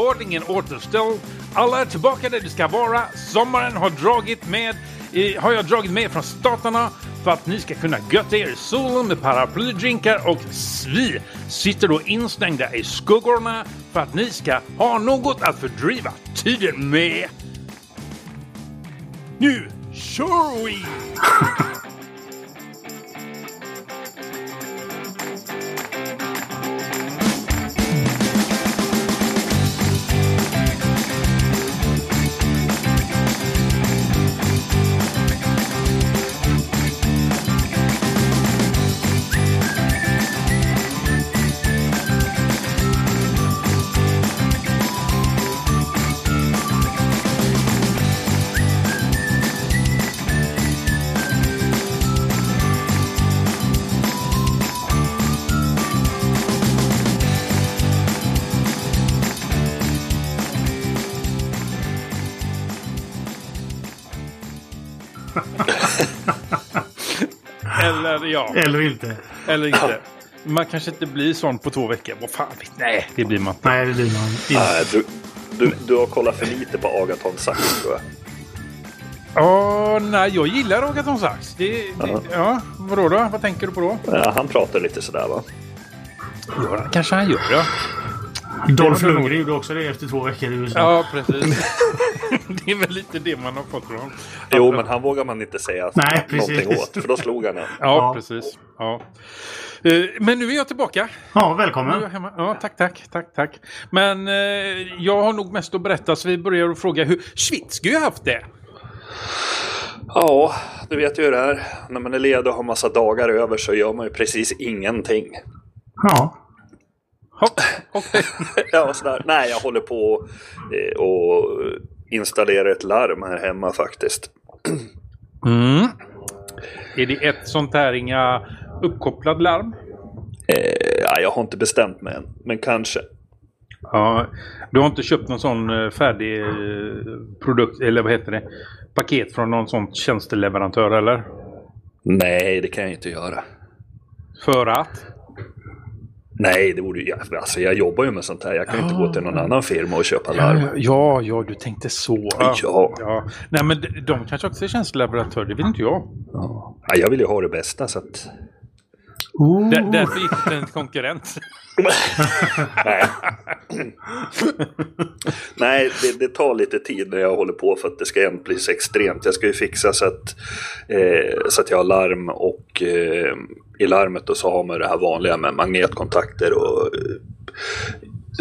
ordningen återställd. Alla är tillbaka där de ska vara. Sommaren har dragit med eh, har jag dragit med från staterna för att ni ska kunna götta er i solen med paraplydrinkar och vi sitter då instängda i skuggorna för att ni ska ha något att fördriva tiden med. Nu kör vi! Eller ja, Eller inte. eller inte. Man kanske inte blir sån på två veckor. Vad fan vet Nej, det blir man inte. Nej, det blir man inte. Nej, du, du, du har kollat för lite på Agaton Sax tror jag. Åh, nej, jag gillar Agaton Sax. Det, det, Ja. ja, vadå då? Vad tänker du på då? Ja, han pratar lite sådär va? Ja, kanske han gör, ja. Dolph Lundgren gjorde också det efter två veckor i USA. Ja, precis. det är väl lite det man har fått från Jo, men han vågar man inte säga Nej, precis. någonting åt. För då slog han en. Ja, Ja. precis. Ja. Eh, Men nu är jag tillbaka. Ja, Nu är välkommen. jag hemma. Ja, tack, tack, tack, tack. Men eh, jag har nog mest att berätta så vi börjar att fråga hur Schwitzky har haft det. Ja, du vet ju hur det är. När man är ledig och har massa dagar över så gör man ju precis ingenting. Ja. Ja, okej. Ja, sådär. Nej, jag håller på eh, och installerar ett larm här hemma faktiskt. Mm. Är det ett sånt här inga uppkopplad larm? Eh, ja, jag har inte bestämt mig än, men kanske. Ja, du har inte köpt någon sån eh, färdig eh, produkt, eller vad heter det? Paket från någon sån tjänsteleverantör eller? Nej, det kan jag inte göra. För att? Nej, det vore ju... Alltså, jag jobbar ju med sånt här. Jag kan ju inte gå till någon annan firma och köpa larm. Ja, ja, du tänkte så. Ja. ja. Nej, men de, de kanske också är tjänsteleverantör, det vet inte jag. Ja. Ja, jag vill ju ha det bästa så att... Oh. Där, därför gick det en konkurrent. Nej, Nej det, det tar lite tid när jag håller på för att det ska ändå bli så extremt. Jag ska ju fixa så att, eh, så att jag har larm och eh, i larmet och så har man det här vanliga med magnetkontakter och eh,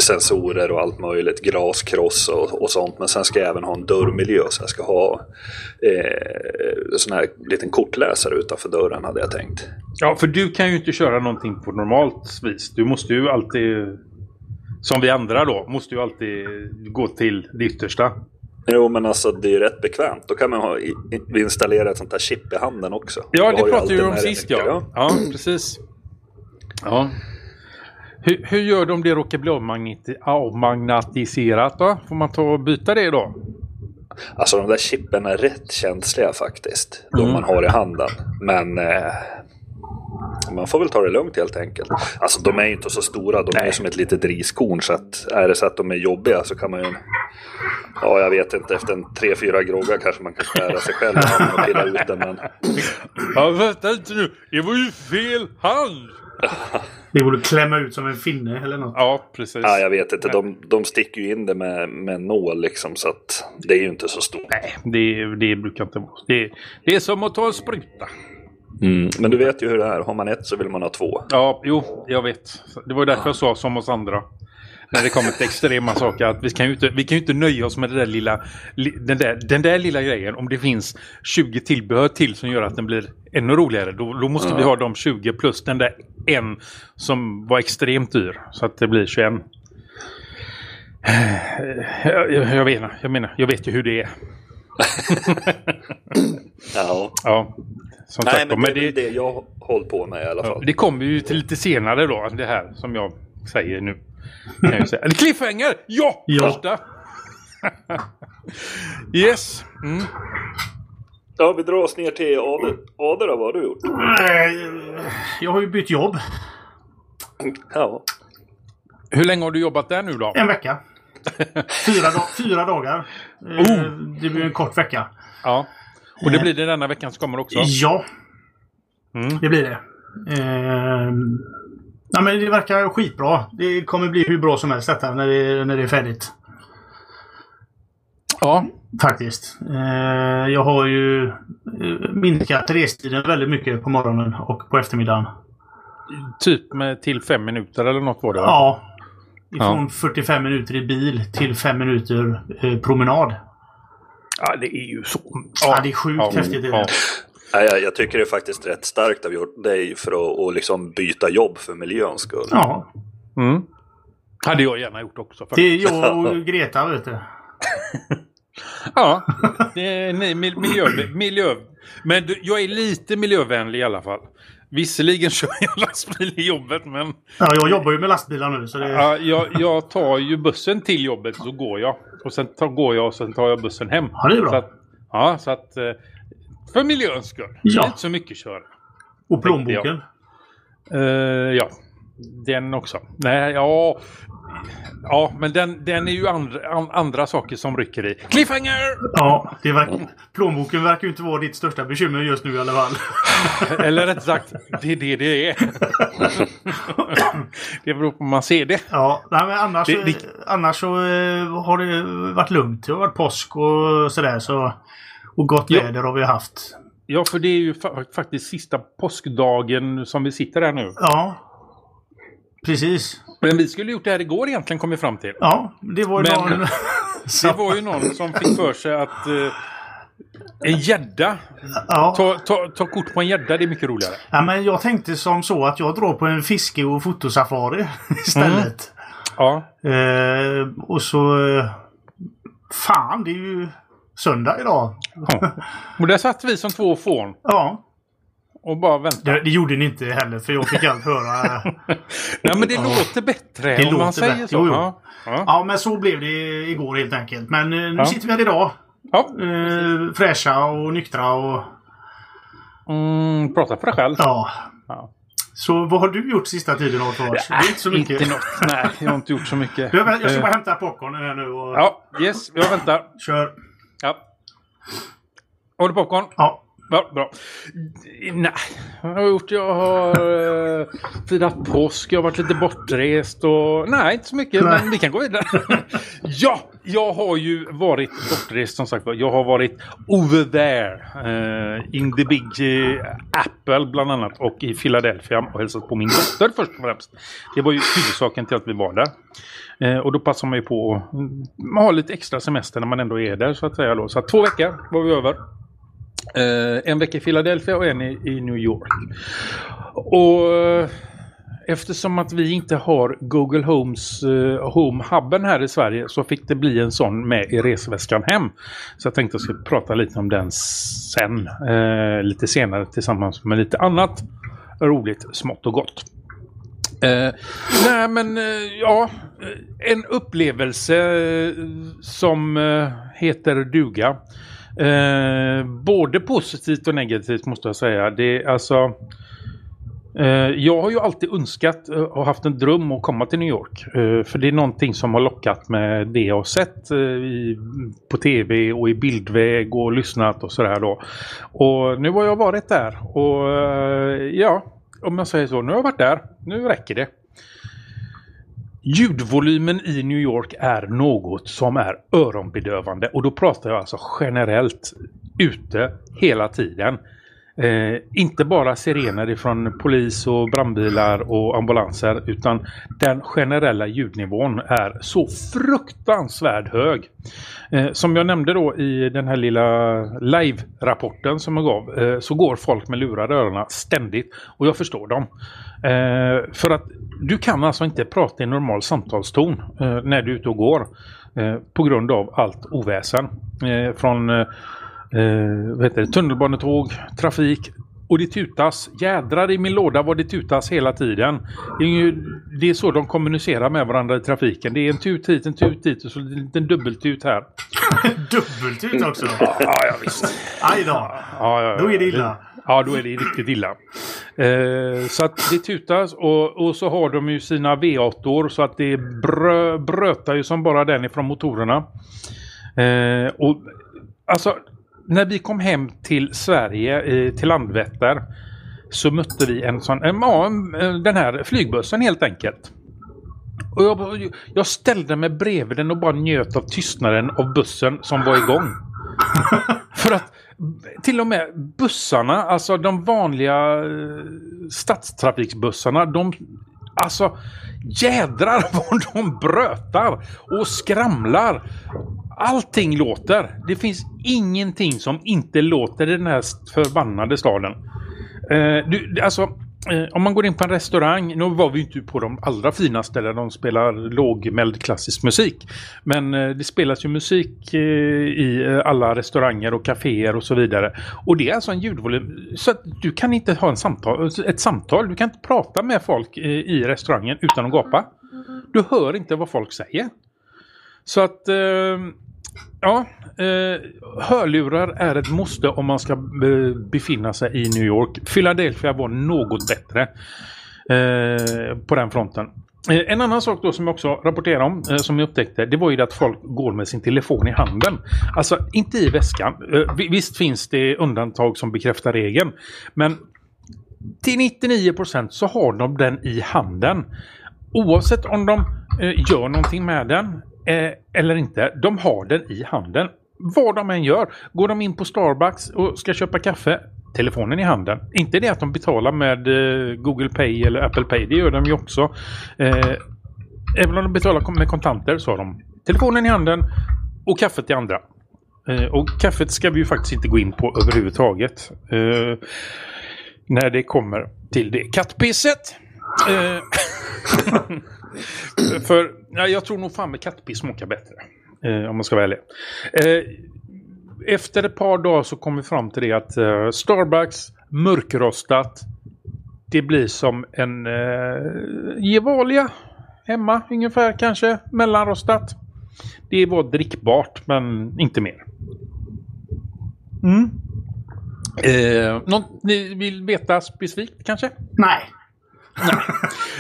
sensorer och allt möjligt, glaskross och, och sånt. Men sen ska jag även ha en dörrmiljö så jag ska ha eh, sån här liten kortläsare utanför dörren hade jag tänkt. Ja, för du kan ju inte köra någonting på normalt vis. Du måste ju alltid, som vi andra då, måste ju alltid gå till det yttersta. Jo men alltså det är ju rätt bekvämt. Då kan man ha, installera ett sånt här chip i handen också. Ja, det pratade vi om sist mycket, ja. Ja, precis. Ja. Hur, hur gör de det råkar bli avmagneti- avmagnetiserat då? Får man ta och byta det då? Alltså de där chippen är rätt känsliga faktiskt. De Mm. man har i handen. Men eh, man får väl ta det lugnt helt enkelt. Alltså de är ju inte så stora. De är ju som ett litet riskorn. Så att är det så att de är jobbiga så kan man ju... Ja, jag vet inte. Efter en tre, fyra groggar kanske man kan skära sig själv och pilla ut den. Men Ja, vänta inte nu. Det var ju fel hand! Det borde klämma ut som en finne eller något. Ja, precis. ja, jag vet inte. De, de sticker ju in det med, med nål liksom. Så att det är ju inte så stort. Nej, det, det brukar inte vara. Det, det är som att ta en spruta. Mm. Men du vet ju hur det är. Har man ett så vill man ha två. Ja, jo, jag vet. Det var därför jag sa som oss andra. När det kommer till extrema saker. Att vi kan ju inte, vi kan ju inte nöja oss med det där lilla, li, den, där, den där lilla grejen. Om det finns 20 tillbehör till som gör att den blir ännu roligare. Då, då måste vi ha de 20 plus den där en som var extremt dyr. Så att det blir 21. Jag, jag, jag, vet, jag menar, jag vet ju hur det är. Ja. Ja, som Nej, sagt, men men det är det, det jag hållit på med i alla fall. det kommer ju till lite senare då, det här som jag säger nu. Eller cliffhanger! Ja! Ja. Första! yes. Mm. Ja, vi drar oss ner till Ader. Ader vad har du gjort? Eh, Jag har ju bytt jobb. Ja. Hur länge har du jobbat där nu då? En vecka. Fyra, da fyra dagar. Eh, Oh. Det blir en kort vecka. Ja. Och det blir det denna veckan som kommer också. Ja, Mm. det blir det. Eh, ja, men det verkar skitbra. Det kommer bli hur bra som helst detta när det, när det är färdigt. Ja. Faktiskt. Eh, jag har ju eh, minskat restiden väldigt mycket på morgonen och på eftermiddagen. Typ med till fem minuter eller något var det va? Ja. Ifrån 45 minuter i bil till 5 minuter eh, promenad. Ja, det är ju så. Ja, det är sjukt ja, häftigt. ja. Nej, jag, jag tycker det är faktiskt rätt starkt av gjort dig för att och liksom byta jobb för miljöns skull. Ja. Mm. Hade jag gärna gjort också. Det är Faktiskt. jag och Greta, vet du. Ja, det är mil- miljö, miljö. Men du, jag är lite miljövänlig i alla fall. Visserligen kör jag lastbil i jobbet men Ja, jag jobbar ju med lastbilar nu så det... ja, jag, jag tar ju bussen till jobbet så går jag. Och sen tar, går jag och sen tar jag bussen hem. Ja, det är bra. Så att, ja, så att eh, för miljöns skull. Ja. Inte så mycket köra. Och plånboken. Eh, ja, den också. Nej, ja. Ja, men den, den är ju andra, an, andra saker som rycker i. Cliffhanger! Ja, det verkar, plånboken verkar ju inte vara ditt största bekymmer just nu i alla fall. Eller rätt sagt, det är det det är. det beror på hur man ser det. Ja, nej, men annars, Det- det- annars så eh, har det varit lugnt. Det har varit påsk och sådär. Så, och gott Ja. väder har vi haft. Ja, för det är ju fa faktiskt sista påskdagen som vi sitter här nu. Ja, precis. Men vi skulle gjort det här igår egentligen, kom vi fram till. Ja, det var ju Men- någon... Det var ju någon som fick för sig att eh, en gädda, ja. ta, ta, ta kort på en gädda, det är mycket roligare. ja, men jag tänkte som så att jag drar på en fiske och fotosafari istället. Ja, Eh, och så... Eh, fan, det är ju söndag idag. ja. Och där satt vi som två fån Ja, och bara väntade. det, det gjorde ni inte heller för jag fick allt höra. Nej, men det låter bättre Det om man låter säger bättre, så. jo, jo. Ja. Ja. Ja, men så blev det igår helt enkelt. Men eh, nu Ja. sitter vi här idag. Ja. Eh, fräscha och nyktra och... Mm, prata för dig själv. Ja. Ja. Så vad har du gjort sista tiden Alfons? Det är inte så mycket. Inte något. Nej, jag har inte gjort så mycket. Du, Jag ska Eh, bara hämta popcornen här nu och Ja, yes, jag väntar. kör. Ja. Har du popcorn? Ja. Ja, bra. Nej, vad har jag gjort? Jag har uh, firat påsk, jag har varit lite bortrest och... Nej, inte så mycket, Nej. men vi kan gå vidare. ja, jag har ju varit bortrest som sagt. Jag har varit over there. eh, in the big eh, Apple bland annat och i Philadelphia och hälsat på min dotter först och främst. Det var ju huvudsaken till att vi var där. Eh, och då passar man ju på att mm, ha lite extra semester när man ändå är där så att säga. Då. Så att två veckor var vi över. Eh, en vecka i Philadelphia och en i, i New York. Och eh, eftersom att vi inte har Google Homes eh, Home-hubben här i Sverige så fick det bli en sån med i resväskan hem. Så jag tänkte att jag skulle prata lite om den sen. Eh, lite senare tillsammans med lite annat roligt, smått och gott. Eh, nej men eh, ja, en upplevelse eh, som eh, heter duga. Eh, både positivt och negativt måste jag säga. Det är alltså... Eh, jag har ju alltid önskat eh, och haft en dröm att komma till New York. Eh, för det är någonting som har lockat med det jag har sett eh, i, på tv och i bildväg och lyssnat och sådär då. Och nu har jag varit där och eh, ja, om jag säger så, nu har jag varit där. Nu räcker det. Ljudvolymen i New York är något som är öronbedövande och då pratar jag alltså generellt ute hela tiden. Eh, inte bara sirener ifrån polis och brandbilar och ambulanser utan den generella ljudnivån är så fruktansvärt hög. Eh, som jag nämnde då i den här lilla live-rapporten som jag gav eh, så går folk med lurade öronen ständigt och jag förstår dem. Eh, för att du kan alltså inte prata i normal samtalston eh, när du är ute och går eh, på grund av allt oväsen. Eh, från eh, eh, vad heter det, tunnelbanetåg, trafik, och det tutas. Jädrar i min låda vad det tutas hela tiden. Det är, ju, det är så de kommunicerar med varandra i trafiken. Det är en tut hit, en tut dit och så en liten dubbeltut här. Dubbeltut också. Ja, ja visst. Aj då. Ja, ja, ja. Då är det illa. Ja, då är det riktigt illa. Eh, så att det tutas och, och så har de ju sina V8 så att det brö, brötar ju som bara den ifrån motorerna. Eh, och alltså, när vi kom hem till Sverige, eh, till Landvetter, så mötte vi en sån, eh, ja, en- den här flygbussen helt enkelt. Och jag, jag ställde mig bredvid den och bara njöt av tystnaden av bussen som var igång. För att till och med bussarna, alltså de vanliga eh, stadstrafiksbussarna, de, alltså jädrar vad de brötar och skramlar. Allting låter. Det finns ingenting som inte låter i den här förbannade staden. Eh, du, alltså, eh, om man går in på en restaurang, nu var vi ju inte på de allra finaste där de spelar lågmäld klassisk musik. Men eh, det spelas ju musik eh, i eh, alla restauranger och kaféer och så vidare. Och det är alltså en ljudvolym, så att du kan inte ha en samtal, ett samtal, du kan inte prata med folk eh, i restaurangen utan att gapa. Du hör inte vad folk säger. Så att, eh, ja, eh, hörlurar är ett måste om man ska eh, befinna sig i New York. Philadelphia var något bättre eh, på den fronten. Eh, En annan sak då som jag också rapporterar om, eh, som jag upptäckte, det var ju det att folk går med sin telefon i handen. Alltså inte i väskan. Eh, visst finns det undantag som bekräftar regeln. Men till 99% så har de den i handen. Oavsett om de eh, gör någonting med den eh, eller inte. De har den i handen. Vad de än gör. Går de in på Starbucks och ska köpa kaffe. Telefonen i handen. Inte det att de betalar med eh, Google Pay eller Apple Pay. Det gör de ju också. Eh, även om de betalar med kontanter så har de telefonen i handen och kaffet i andra. Eh, och kaffet ska vi ju faktiskt inte gå in på överhuvudtaget. Eh, när det kommer till det kattpisset. Eh, För ja, jag tror nog fan med kattpiss smakar bättre. Eh, om man ska vara ärlig. Eh, efter ett par dagar så kom vi fram till det att eh, Starbucks mörkrostat det blir som en eh, Gevalia hemma ungefär kanske mellanrostat. Det var drickbart men inte mer. Mm. Eh, något ni vill veta specifikt kanske? Nej.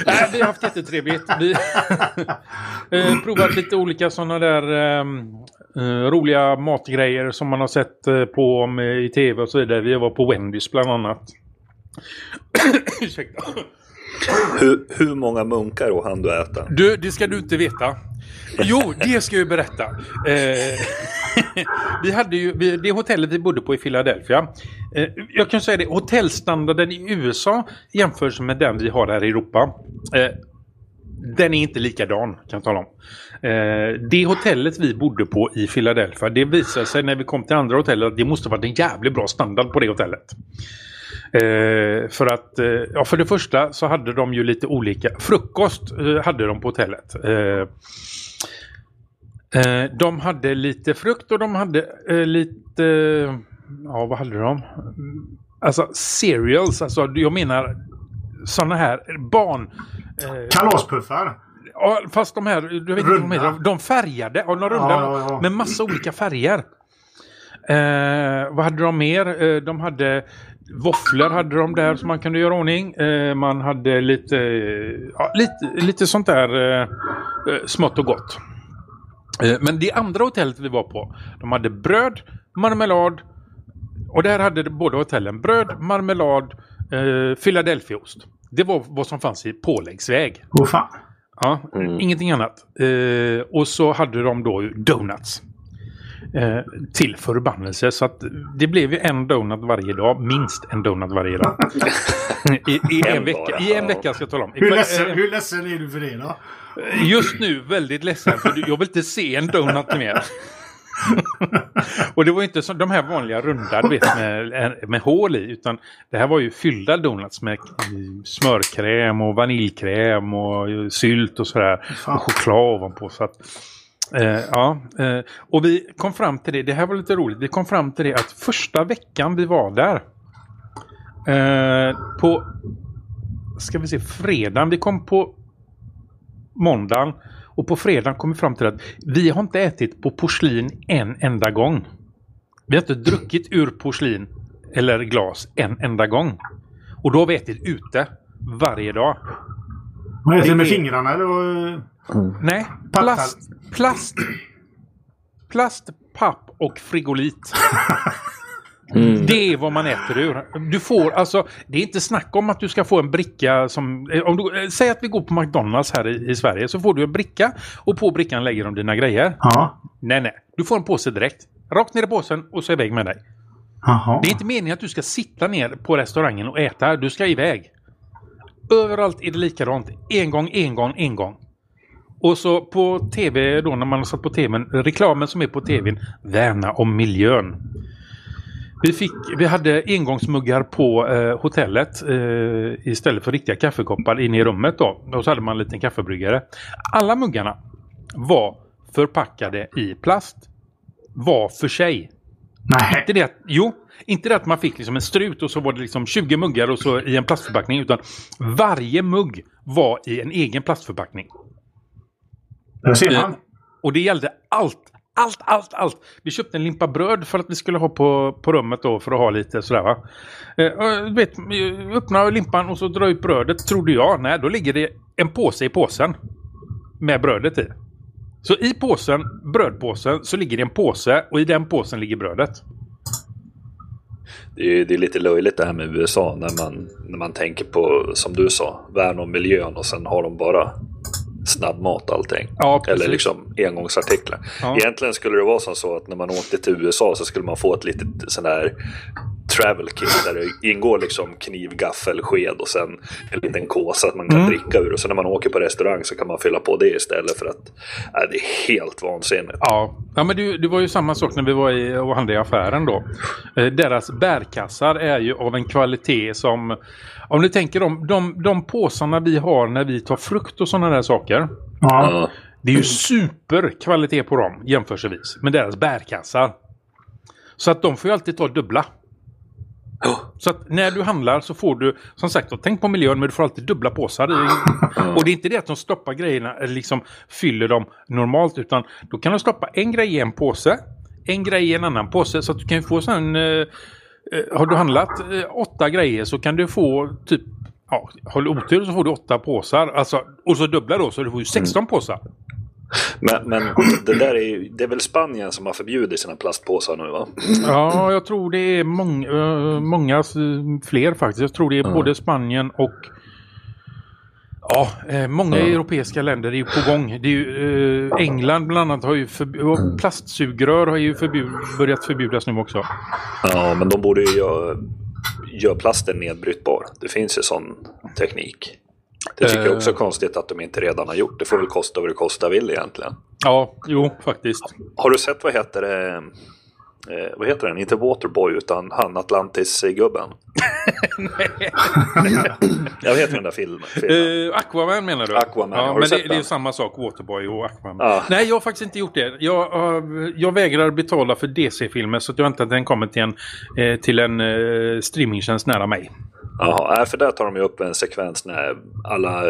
Nej, vi har haft jättetrevligt. Vi eh, provat lite olika sådana där eh, eh, roliga matgrejer som man har sett eh, på om, eh, i tv och så vidare. Vi var på Wendys bland annat. Ursäkta. Hur, hur många munkar och hann du äta? Du, det ska du inte veta. Jo, det ska jag ju berätta. Eh, vi hade ju, vi, det hotellet vi bodde på i Philadelphia. Eh, jag kan säga det, hotellstandarden i USA jämfört med den vi har här i Europa. Eh, den är inte likadan kan jag tala om. Eh, det hotellet vi bodde på i Philadelphia, det visade sig när vi kom till andra hotellet att det måste varit en jävligt bra standard på det hotellet. Eh, för att, eh, ja för det första så hade de ju lite olika, frukost eh, hade de på hotellet. Eh, Eh, de hade lite frukt och de hade eh, lite, ja vad hade de? Mm, Alltså cereals, alltså jag menar sådana här barn... Eh, Kalaspuffar. Ja, fast de här, du vet inte de Runda. heter, de färgade, ja, de runda Ja, ja, ja. med massa olika färger. Eh, vad hade de mer? Eh, de hade våfflor hade de där som man kunde göra ordning. Eh, man hade lite, ja, lite, lite sånt där eh, eh, smått och gott. Eh, men det andra hotellet vi var på, de hade bröd, marmelad och där hade båda hotellen bröd, marmelad, eh, Philadelphiaost. Det var vad som fanns i påläggsväg. Åh fan. Ja, ingenting annat. Eh, och så hade de då donuts. Eh, till förbannelse. Så att det blev ju en donut varje dag. Minst en donut varje dag. I, i, en, vecka, I en vecka ska jag tala om. Hur ledsen, eh, hur ledsen är du för det då? Just nu väldigt ledsen för jag vill inte se en donut mer. och det var inte som de här vanliga runda du vet, med, med hål i utan det här var ju fyllda donuts med smörkräm och vaniljkräm och sylt och sådär. Och choklad ovanpå. Så att, eh, ja, eh, och vi kom fram till det, det här var lite roligt, vi kom fram till det att första veckan vi var där Eh, på, ska vi se, fredagen. Vi kom på måndagen. Och på fredagen kom vi fram till att vi har inte ätit på porslin en enda gång. Vi har inte druckit ur porslin eller glas en enda gång. Och då har vi ätit ute varje dag. Heter det med fingrarna eller? Vad- Nej, plast, plast, plast, papp och frigolit. Mm. Det är vad man äter ur. Du får alltså, det är inte snack om att du ska få en bricka som... eh, Om du, eh, säg att vi går på McDonalds här i, i Sverige så får du en bricka och på brickan lägger de dina grejer. Ja. Nej, nej. Du får en påse direkt. Rakt ner i påsen och så iväg med dig. Jaha. Det är inte meningen att du ska sitta ner på restaurangen och äta. Du ska iväg. Överallt är det likadant. En gång, en gång, en gång. Och så på tv då när man har satt på tvn, reklamen som är på tvn, värna om miljön. Vi, fick, vi hade engångsmuggar på eh, hotellet eh, istället för riktiga kaffekoppar inne i rummet då. Och så hade man en liten kaffebryggare. Alla muggarna var förpackade i plast. Var för sig. Nej. Inte det att, jo, inte det att man fick liksom en strut och så var det liksom 20 muggar och så i en plastförpackning. Utan varje mugg var i en egen plastförpackning. Där ser man. Och det gällde allt. Allt, allt, allt. Vi köpte en limpa bröd för att vi skulle ha på, på rummet då för att ha lite sådär va. Eh, du vet, eh, öppna limpan och så dra ut brödet trodde jag. Nej, då ligger det en påse i påsen. Med brödet i. Så i påsen, brödpåsen, så ligger det en påse och i den påsen ligger brödet. Det är, ju- det är lite löjligt det här med USA när man, när man tänker på, som du sa, värn om miljön och sen har de bara snabbmat allting. Ja. Eller liksom engångsartiklar. Ja. Egentligen skulle det vara som så att när man åkte till USA så skulle man få ett litet sån här travel kit där det ingår liksom kniv, gaffel, sked och sen en liten kåsa att man kan Mm. dricka ur. Och sen när man åker på restaurang så kan man fylla på det istället för att äh, det är helt vansinnigt. Ja, ja men det, det var ju samma sak när vi var i, och handlade i affären då. Eh, deras bärkassar är ju av en kvalitet som... Om ni tänker om de, de påsarna vi har när vi tar frukt och sådana där saker. Ja. Ja. Det är ju superkvalitet på dem jämförelsevis med deras bärkassar. Så att de får ju alltid ta dubbla. Så att när du handlar så får du, som sagt, tänk på miljön, men du får alltid dubbla påsar. Och det är inte det att de stoppar grejerna, eller liksom fyller dem normalt, utan då kan de stoppa en grej i en påse, en grej i en annan påse, så att du kan få sån... Eh, eh, har du handlat eh, åtta grejer så kan du få typ, ja, har du otur så får du åtta påsar, alltså, och så dubbla då, så du får ju 16 påsar. Men, men det där är ju, det är väl Spanien som har förbjudit sina plastpåsar nu va? Ja, jag tror det är mång, eh, många fler faktiskt. Jag tror det är både Spanien och Ja, eh, många europeiska länder är ju på gång. Det är ju, eh, England bland annat har ju förb- och plastsugrör har ju förbjud, börjat förbjudas nu också. Ja, men de borde ju göra, göra plasten nedbrytbar. Det finns ju sån teknik. Det tycker jag också är konstigt att de inte redan har gjort. Det får väl kosta vad det kosta vill egentligen. Ja, jo faktiskt. Har du sett vad heter det? Eh, vad heter den? Inte Waterboy utan han Atlantis-gubben. Jag vet den där filmen. filmen. Eh, Aquaman menar du? Aquaman, ja, har du men sett det, det är samma sak, Waterboy och Aquaman. Ja. Nej, jag har faktiskt inte gjort det. Jag, eh, jag vägrar betala för DC-filmer så att jag väntar att den kommer till en, eh, till en eh, streamingtjänst nära mig. Jaha, nej, för där tar de ju upp en sekvens när alla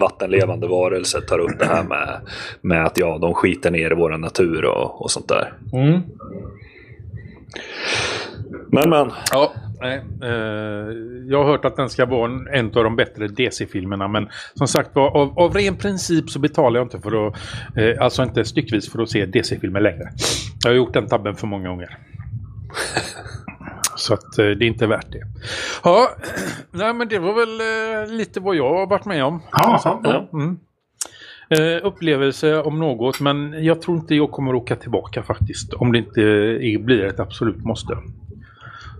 vattenlevande varelser tar upp det här med, med att ja, de skiter ner i vår natur och, och sånt där. Men men, Ja, nej. Eh, jag har hört att den ska vara en, en av de bättre DC-filmerna. Men som sagt var, av, av ren princip så betalar jag inte för att... Eh, alltså inte styckvis för att se DC-filmer längre. Jag har gjort den tabben för många gånger. Så att eh, det är inte värt det. Ja, nej men det var väl eh, lite vad jag har varit med om. Ja, ja. Mm. Eh, upplevelse om något, men jag tror inte jag kommer åka tillbaka faktiskt. Om det inte är, blir ett absolut måste.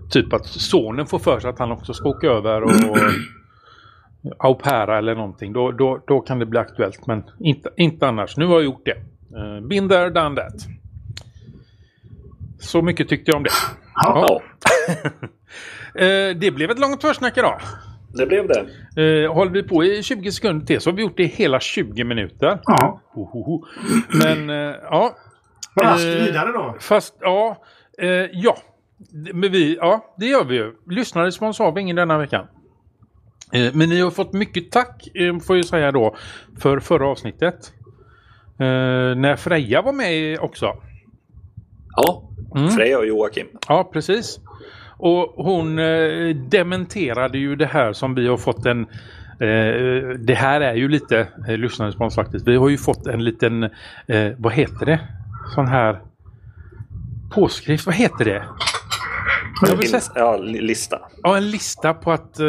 Typ att sonen får för sig att han också ska åka över och au paira eller någonting. Då, då, då kan det bli aktuellt, men inte, inte annars. Nu har jag gjort det. Uh, been there, done that. Så mycket tyckte jag om det. Ja. Eh, det blev ett långt försnack idag. det blev det. Uh, håller vi på i 20 sekunder till så har vi gjort det i hela 20 minuter. ja. Ohoho. Men eh, ja. Raskt Eh, vidare då. Fast ja, eh, ja. men vi, ja, det gör vi ju. Lyssnarrespons har vi ingen denna veckan. Eh, Men ni har fått mycket tack, eh, får jag säga då, för förra avsnittet. Eh, när Freja var med också. Ja, Mm. Freja och Joakim. Ja, precis. Och hon eh, dementerade ju det här som vi har fått en... Eh, det här är ju lite eh, lyssnarrespons faktiskt. Vi har ju fått en liten... Eh, vad heter det? Sån här... Påskrift, vad heter det? Ja, li- lista. Ja, en lista på att eh,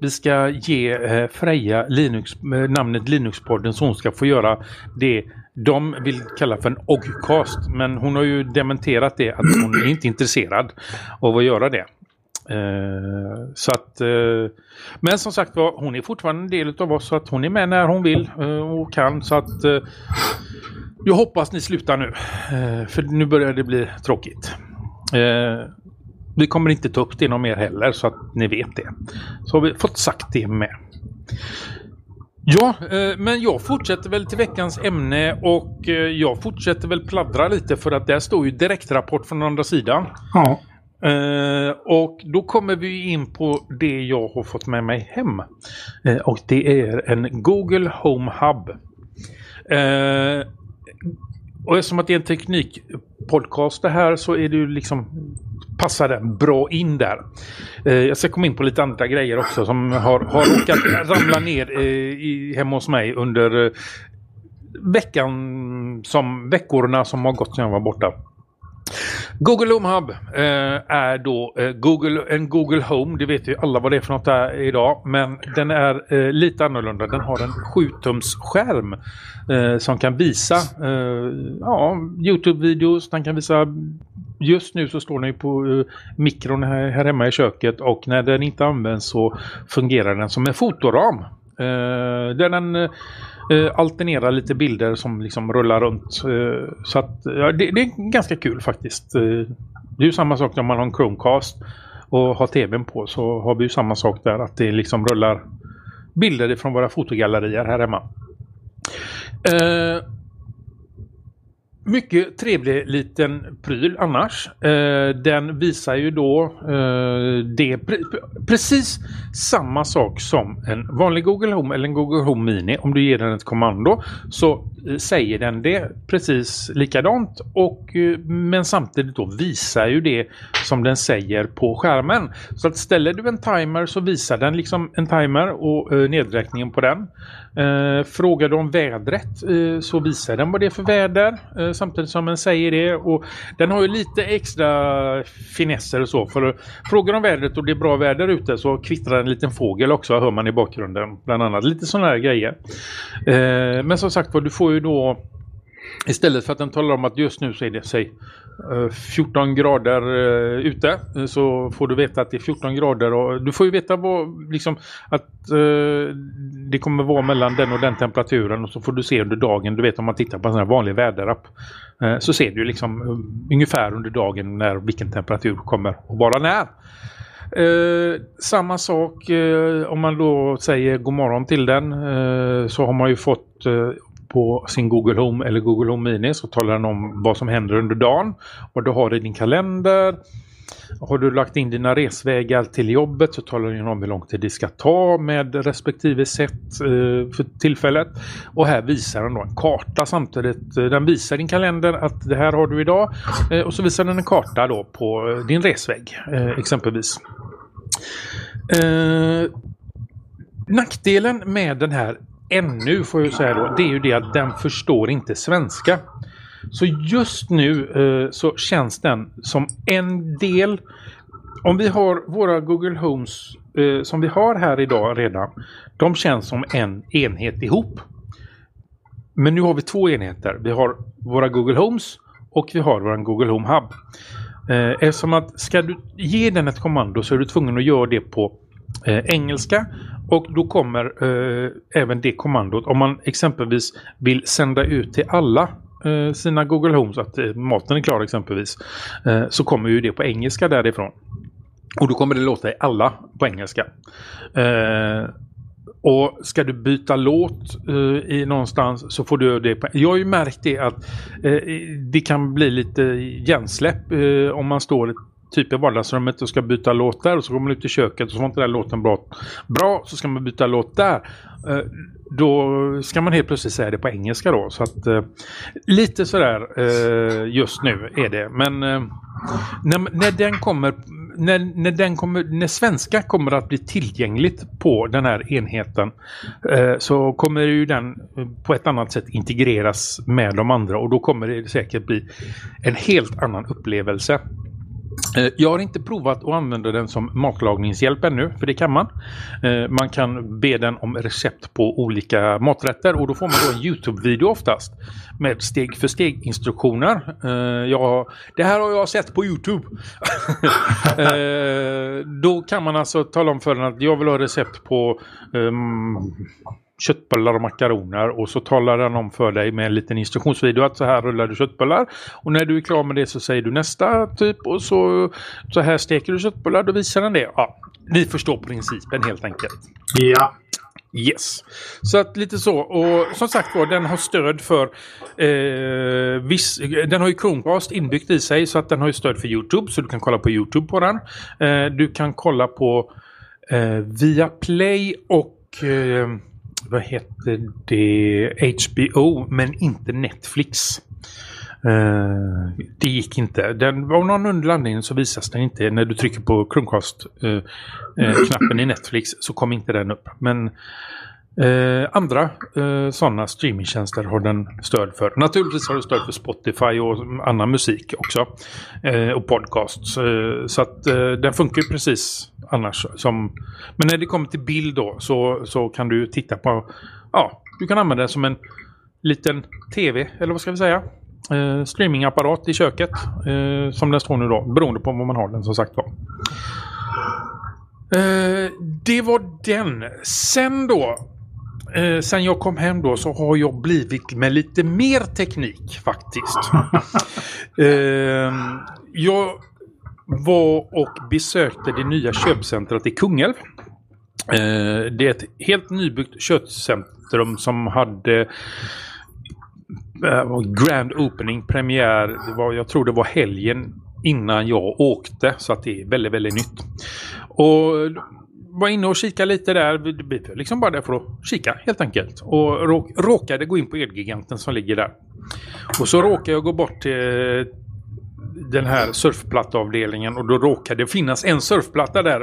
vi ska ge eh, Freja Linux, eh, namnet Linuxpodden så hon ska få göra det de vill kalla för en OGcast. Men hon har ju dementerat det att hon är inte intresserad av att göra det. Eh, så att, eh, men som sagt var, hon är fortfarande en del av oss så att hon är med när hon vill eh, och kan. Så att eh, jag hoppas ni slutar nu. Eh, för nu börjar det bli tråkigt. Eh, vi kommer inte ta upp det någon mer heller så att ni vet det. Så har vi fått sagt det med. Ja, eh, men jag fortsätter väl till veckans ämne och eh, jag fortsätter väl pladdra lite för att där står ju direktrapport från andra sidan. Ja. Eh, och då kommer vi in på det jag har fått med mig hem. Och det är en Google Home Hub. Och eftersom att det är en teknikpodcast det här så är det ju liksom passar den bra in där. Eh, jag ska komma in på lite andra grejer också som har, har råkat ramla ner eh, i, hemma hos mig under eh, veckan som veckorna som har gått sedan jag var borta. Google Home Hub eh, är då eh, Google, en Google Home. Det vet ju alla vad det är för något där idag. Men den är eh, lite annorlunda. Den har en 7-tums skärm eh, som kan visa eh, ja, Youtube-videos. Den kan visa Just nu så står den ju på eh, mikron här, här hemma i köket och när den inte används så fungerar den som en fotoram. Uh, där den uh, alternerar lite bilder som liksom rullar runt. Uh, så att ja, det, det är ganska kul faktiskt. Det är ju samma sak om man har en Chromecast och har tvn på så har vi ju samma sak där att det liksom rullar bilder från våra fotogallerier här hemma. Mycket trevlig liten pryl annars. Eh, den visar ju då eh, det pre- precis samma sak som en vanlig Google Home eller en Google Home Mini. Om du ger den ett kommando så eh, säger den det precis likadant och eh, men samtidigt då visar ju det som den säger på skärmen. Så att ställer du en timer så visar den liksom en timer och eh, nedräkningen på den. Eh, frågar du om vädret eh, så visar den vad det är för väder eh, samtidigt som den säger det. Och den har ju lite extra finesser och så. För frågar du om vädret och det är bra väder ute så kvittrar en liten fågel också hör man i bakgrunden. Bland annat lite sådana här grejer. Eh, men som sagt var du får ju då Istället för att den talar om att just nu så är det säg Eh, 14 grader eh, ute eh, så får du veta att det är 14 grader och du får ju veta vad, liksom, att eh, det kommer vara mellan den och den temperaturen och så får du se under dagen, du vet om man tittar på en sån här vanlig väderapp eh, så ser du liksom ungefär under dagen när vilken temperatur kommer att vara när. Eh, samma sak eh, om man då säger god morgon till den eh, så har man ju fått på sin Google Home eller Google Home Mini så talar den om vad som händer under dagen. Vad du har i din kalender. Har du lagt in dina resvägar till jobbet så talar den om hur lång tid det ska ta med respektive sätt eh, för tillfället. Och här visar den då en karta samtidigt. Eh, den visar din kalender att det här har du idag. Eh, och så visar den en karta då på din resväg exempelvis. Nackdelen med den här ännu får jag säga då, det är ju det att den förstår inte svenska. Så just nu eh, så känns den som en del. Om vi har våra Google Homes eh, som vi har här idag redan. De känns som en enhet ihop. Men nu har vi två enheter. Vi har våra Google Homes och vi har vår Google Home Hub. Eh, eftersom att ska du ge den ett kommando så är du tvungen att göra det på eh, engelska och då kommer eh, även det kommandot om man exempelvis vill sända ut till alla eh, sina Google Homes att eh, maten är klar exempelvis eh, så kommer ju det på engelska därifrån. Och då kommer det låta i alla på engelska. Eh, och ska du byta låt eh, i någonstans så får du det. På, jag har ju märkt det att eh, det kan bli lite hjärnsläpp eh, om man står typ i vardagsrummet och ska byta låt där och så går man ut i köket och så var inte den låten bra, bra så ska man byta låt där. Eh, då ska man helt plötsligt säga det på engelska då. Så att eh, lite sådär eh, just nu är det. Men eh, när, när den kommer när, när, den kommer, när svenska kommer att bli tillgängligt på den här enheten eh, så kommer ju den eh, på ett annat sätt integreras med de andra och då kommer det säkert bli en helt annan upplevelse. Eh, jag har inte provat att använda den som matlagningshjälp ännu, för det kan man. Eh, man kan be den om recept på olika maträtter och då får man då en Youtube-video oftast med steg för steg instruktioner. Eh, jag, det här har jag sett på Youtube. då kan man alltså tala om för den att jag vill ha recept på um, köttbullar och makaroner och så talar den om för dig med en liten instruktionsvideo att så här rullar du köttbullar och när du är klar med det så säger du nästa typ och så, så här steker du köttbullar då visar den det. Ja, ni förstår principen helt enkelt. Ja. Yes. Så att lite så. Och som sagt var, den har stöd för eh, viss, Den har ju Chromecast inbyggt i sig så att den har ju stöd för Youtube. Så du kan kolla på Youtube på den. Eh, du kan kolla på eh, via Play och eh, vad heter det, HBO men inte Netflix. Uh, det gick inte. Den, av någon underlandning så visas den inte när du trycker på Chromecast-knappen eh, eh, uh, uh, i Netflix så kommer inte den upp. Men Eh, andra eh, sådana streamingtjänster har den stöd för. Naturligtvis har den stöd för Spotify och annan musik också. Eh, och podcasts. Eh, så att eh, den funkar ju precis annars. Som, men när det kommer till bild då så, så kan du titta på... Ja, du kan använda den som en liten tv, eller vad ska vi säga? Eh, streamingapparat i köket. Eh, som den står nu då, beroende på vad man har den som sagt var. Eh, det var den. Sen då eh, sen jag kom hem då så har jag blivit med lite mer teknik faktiskt. eh, jag var och besökte det nya köpcentret i Kungälv. Eh, det är ett helt nybyggt köpcentrum som hade eh, Grand Opening premiär, det var, jag tror det var helgen innan jag åkte så att det är väldigt, väldigt nytt. Och var inne och kika lite där. Vi var liksom bara där för att kika helt enkelt. Och råk, råkade gå in på Elgiganten som ligger där. Och så råkade jag gå bort till den här surfplattavdelningen och då råkade det finnas en surfplatta där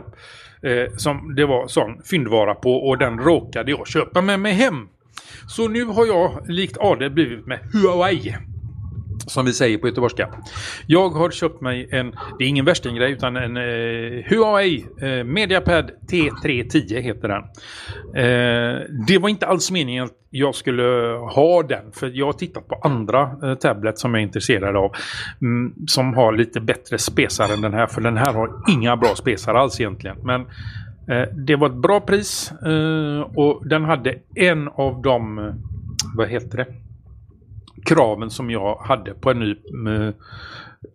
eh, som det var sån fyndvara på och den råkade jag köpa med mig hem. Så nu har jag likt Ade blivit med Huawei som vi säger på göteborgska. Jag har köpt mig en, det är ingen värstinggrej utan en eh, Huawei eh, Mediapad T310 heter den. Eh, det var inte alls meningen att jag skulle ha den för jag har tittat på andra eh, tablet som jag är intresserad av mm, som har lite bättre spesar än den här för den här har inga bra spesar alls egentligen. Men eh, det var ett bra pris eh, och den hade en av de, vad heter det? Kraven som jag hade på en ny eh,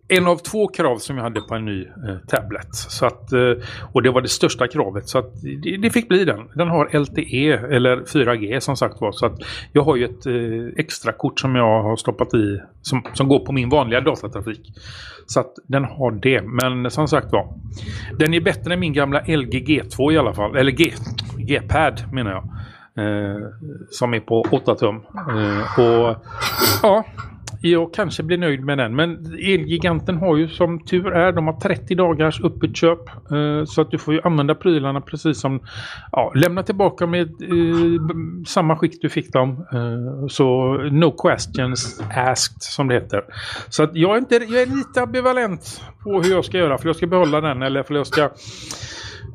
en av två krav som jag hade på en ny eh, tablet. Så att, eh, och det var det största kravet. Så att det, det, fick bli den. Den har LTE eller 4G som sagt var. Så att jag har ju ett eh, extra kort som jag har stoppat i som, som går på min vanliga datatrafik. Så att den har det. Men som sagt var. Den är bättre än min gamla LG G2 i alla fall. Eller G, G-pad menar jag. Eh, som är på 8 tum. Eh, och ja, jag kanske blir nöjd med den. Men Elgiganten har ju som tur är, de har 30 dagars öppet köp. Eh, så att du får ju använda prylarna precis som, ja, lämna tillbaka med eh, samma skick du fick dem. Eh, så no questions asked som det heter. Så att jag är, inte, jag är lite ambivalent på hur jag ska göra. För jag ska behålla den eller för jag ska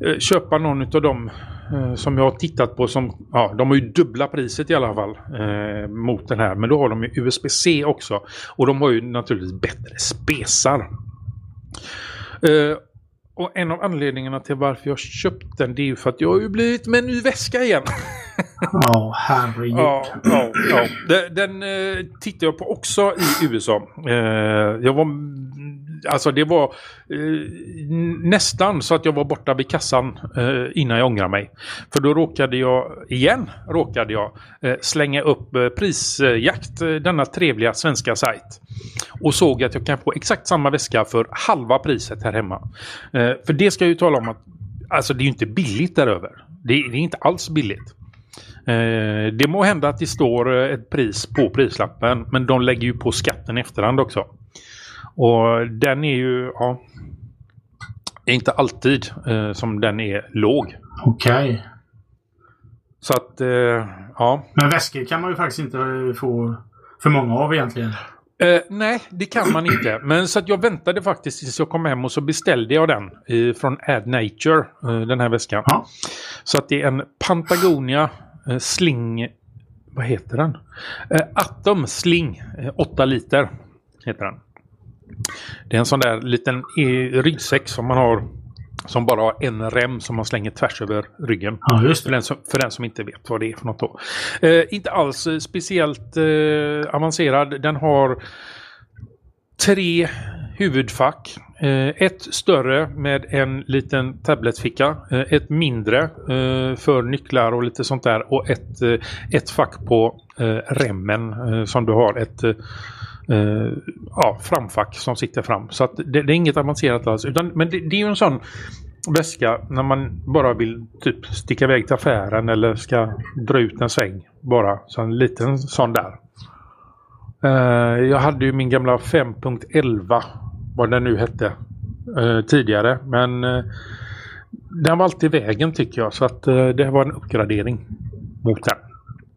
eh, köpa någon av dem som jag har tittat på som, ja, de har ju dubbla priset i alla fall eh, mot den här. Men då har de ju USB-C också. Och de har ju naturligtvis bättre spesar. Eh, och en av anledningarna till varför jag köpt den det är ju för att jag har ju blivit med en ny väska igen. Ja, herregud. Ja, ja, ja. Den, den eh, tittade jag på också i USA. Eh, jag var alltså det var eh, nästan så att jag var borta vid kassan eh, innan jag ångrade mig. För då råkade jag, igen råkade jag, eh, slänga upp eh, prisjakt, eh, denna trevliga svenska sajt. Och såg att jag kan få exakt samma väska för halva priset här hemma. Eh, för det ska jag ju tala om att alltså det är ju inte billigt däröver. Det, det är inte alls billigt. Eh, det må hända att det står eh, ett pris på prislappen men de lägger ju på skatten i efterhand också. Och den är ju, ja, inte alltid eh, som den är låg. Okej. Så att, eh, ja. Men väskor kan man ju faktiskt inte eh, få för många av egentligen. Eh, nej, det kan man inte. Men så att jag väntade faktiskt tills jag kom hem och så beställde jag den eh, från Ad Nature, eh, den här väskan. Ja. Så att det är en Patagonia eh, Sling, vad heter den? Atom Sling, eh, 8 liter heter den. Det är en sån där liten ryggsäck som man har som bara har en rem som man slänger tvärs över ryggen. Ja, just För den, som, för den som inte vet vad det är för något då. Eh, inte alls eh, speciellt eh, avancerad. Den har tre huvudfack. Eh, ett större med en liten tabletficka. Eh, ett mindre eh, för nycklar och lite sånt där. Och ett, ett fack på remmen som du har. Ett eh, ja, framfack som sitter fram. Så att det, det är inget avancerat alls. Utan, men det, det är ju en sån väska när man bara vill typ sticka iväg till affären eller ska dra ut en sväng bara. Så en liten sån där. Eh, jag hade ju min gamla 5.11 vad den nu hette eh, tidigare men eh, den var alltid i vägen tycker jag så att eh, det var en uppgradering mot den.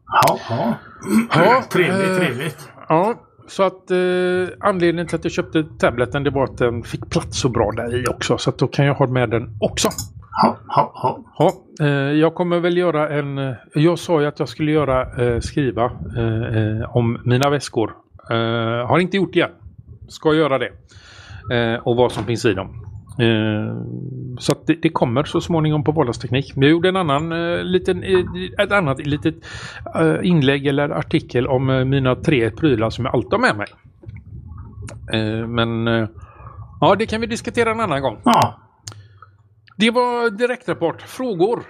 Ja, ja. Ja, Trevligt, eh, trevligt. Ja, så att eh, anledningen till att jag köpte tableten det var att den fick plats så bra där i också. Så att då kan jag ha med den också. Ja, ja, ja. Ja, eh, jag kommer väl göra en... Jag sa ju att jag skulle göra eh, skriva eh, eh, om mina väskor. Eh, har inte gjort det än. Ska göra det. Och vad som finns i dem. Eh, så att det, det kommer så småningom på vardagsteknik. Jag gjorde en annan eh, liten, eh, ett annat litet inlägg eller artikel om mina tre prylar som jag alltid har med mig. Men ja, det kan vi diskutera en annan gång. ja. Det var direktrapport. Frågor?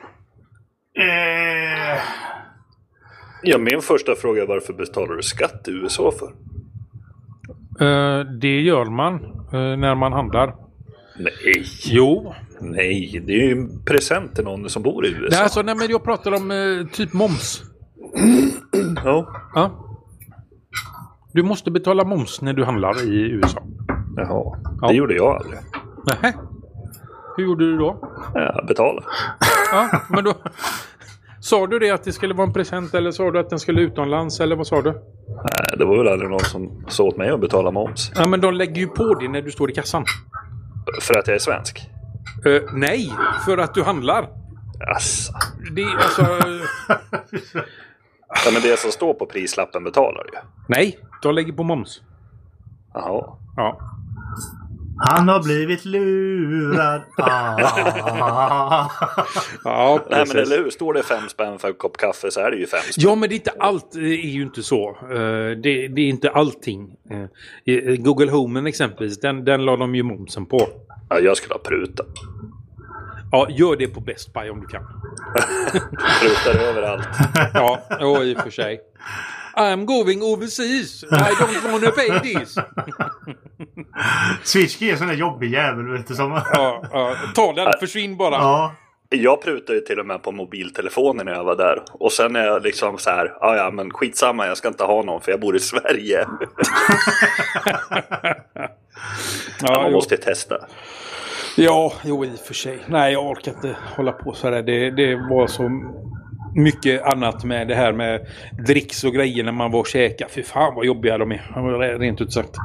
Eh, Ja, min första fråga är varför betalar du skatt i USA för? Det gör man när man handlar. Nej, Jo. nej, det är ju en present till någon som bor i USA. Nej, alltså, nej men jag pratar om eh, typ moms. Ja, Ja. Du måste betala moms när du handlar i USA. jaha. Ja. Det gjorde jag aldrig. Nähä. Hur gjorde du då? Jag betalade. Ja, men då... Sa du det att det skulle vara en present eller sa du att den skulle utomlands eller vad sa du? Nej, det var väl aldrig någon som sa åt mig att betala moms. Ja, men de lägger ju på det när du står i kassan. För att jag är svensk. Eh, nej, för att du handlar. Asså. Det är alltså... Ja, men det som står på prislappen betalar ju. nej, de lägger på moms. Jaha. Ja. Han har blivit lurad. Ah. Ja, Nej, men eller hur? Står det fem spänn för en kopp kaffe så är det ju fem spänn. Ja, men det är inte allt. Det är ju inte så. Eh, Det, det är inte allting. Eh, Google Home exempelvis, den, den la de ju momsen på. Ja, jag skulle ha prutat. Ja, gör det på Best Buy om du kan. Prutar överallt. Ja, ja i och för sig. I'm going overseas. I don't wanna pay this. Switchkey är en sån där jobbig jävel vet du som... Ja, ja, ta den, försvinn bara. Ja. Jag prutade ju till och med på mobiltelefonen när jag var där. Och sen är jag liksom så här, ja ja men skitsamma jag ska inte ha någon för jag bor i Sverige. Ja, Man jo. måste ju testa. ja, jo i och för sig. Nej, jag orkar inte hålla på så här. Det, det var så mycket annat med det här med dricks och grejer när man var och käkade. Fy fan vad jobbiga de är. Rent ut sagt.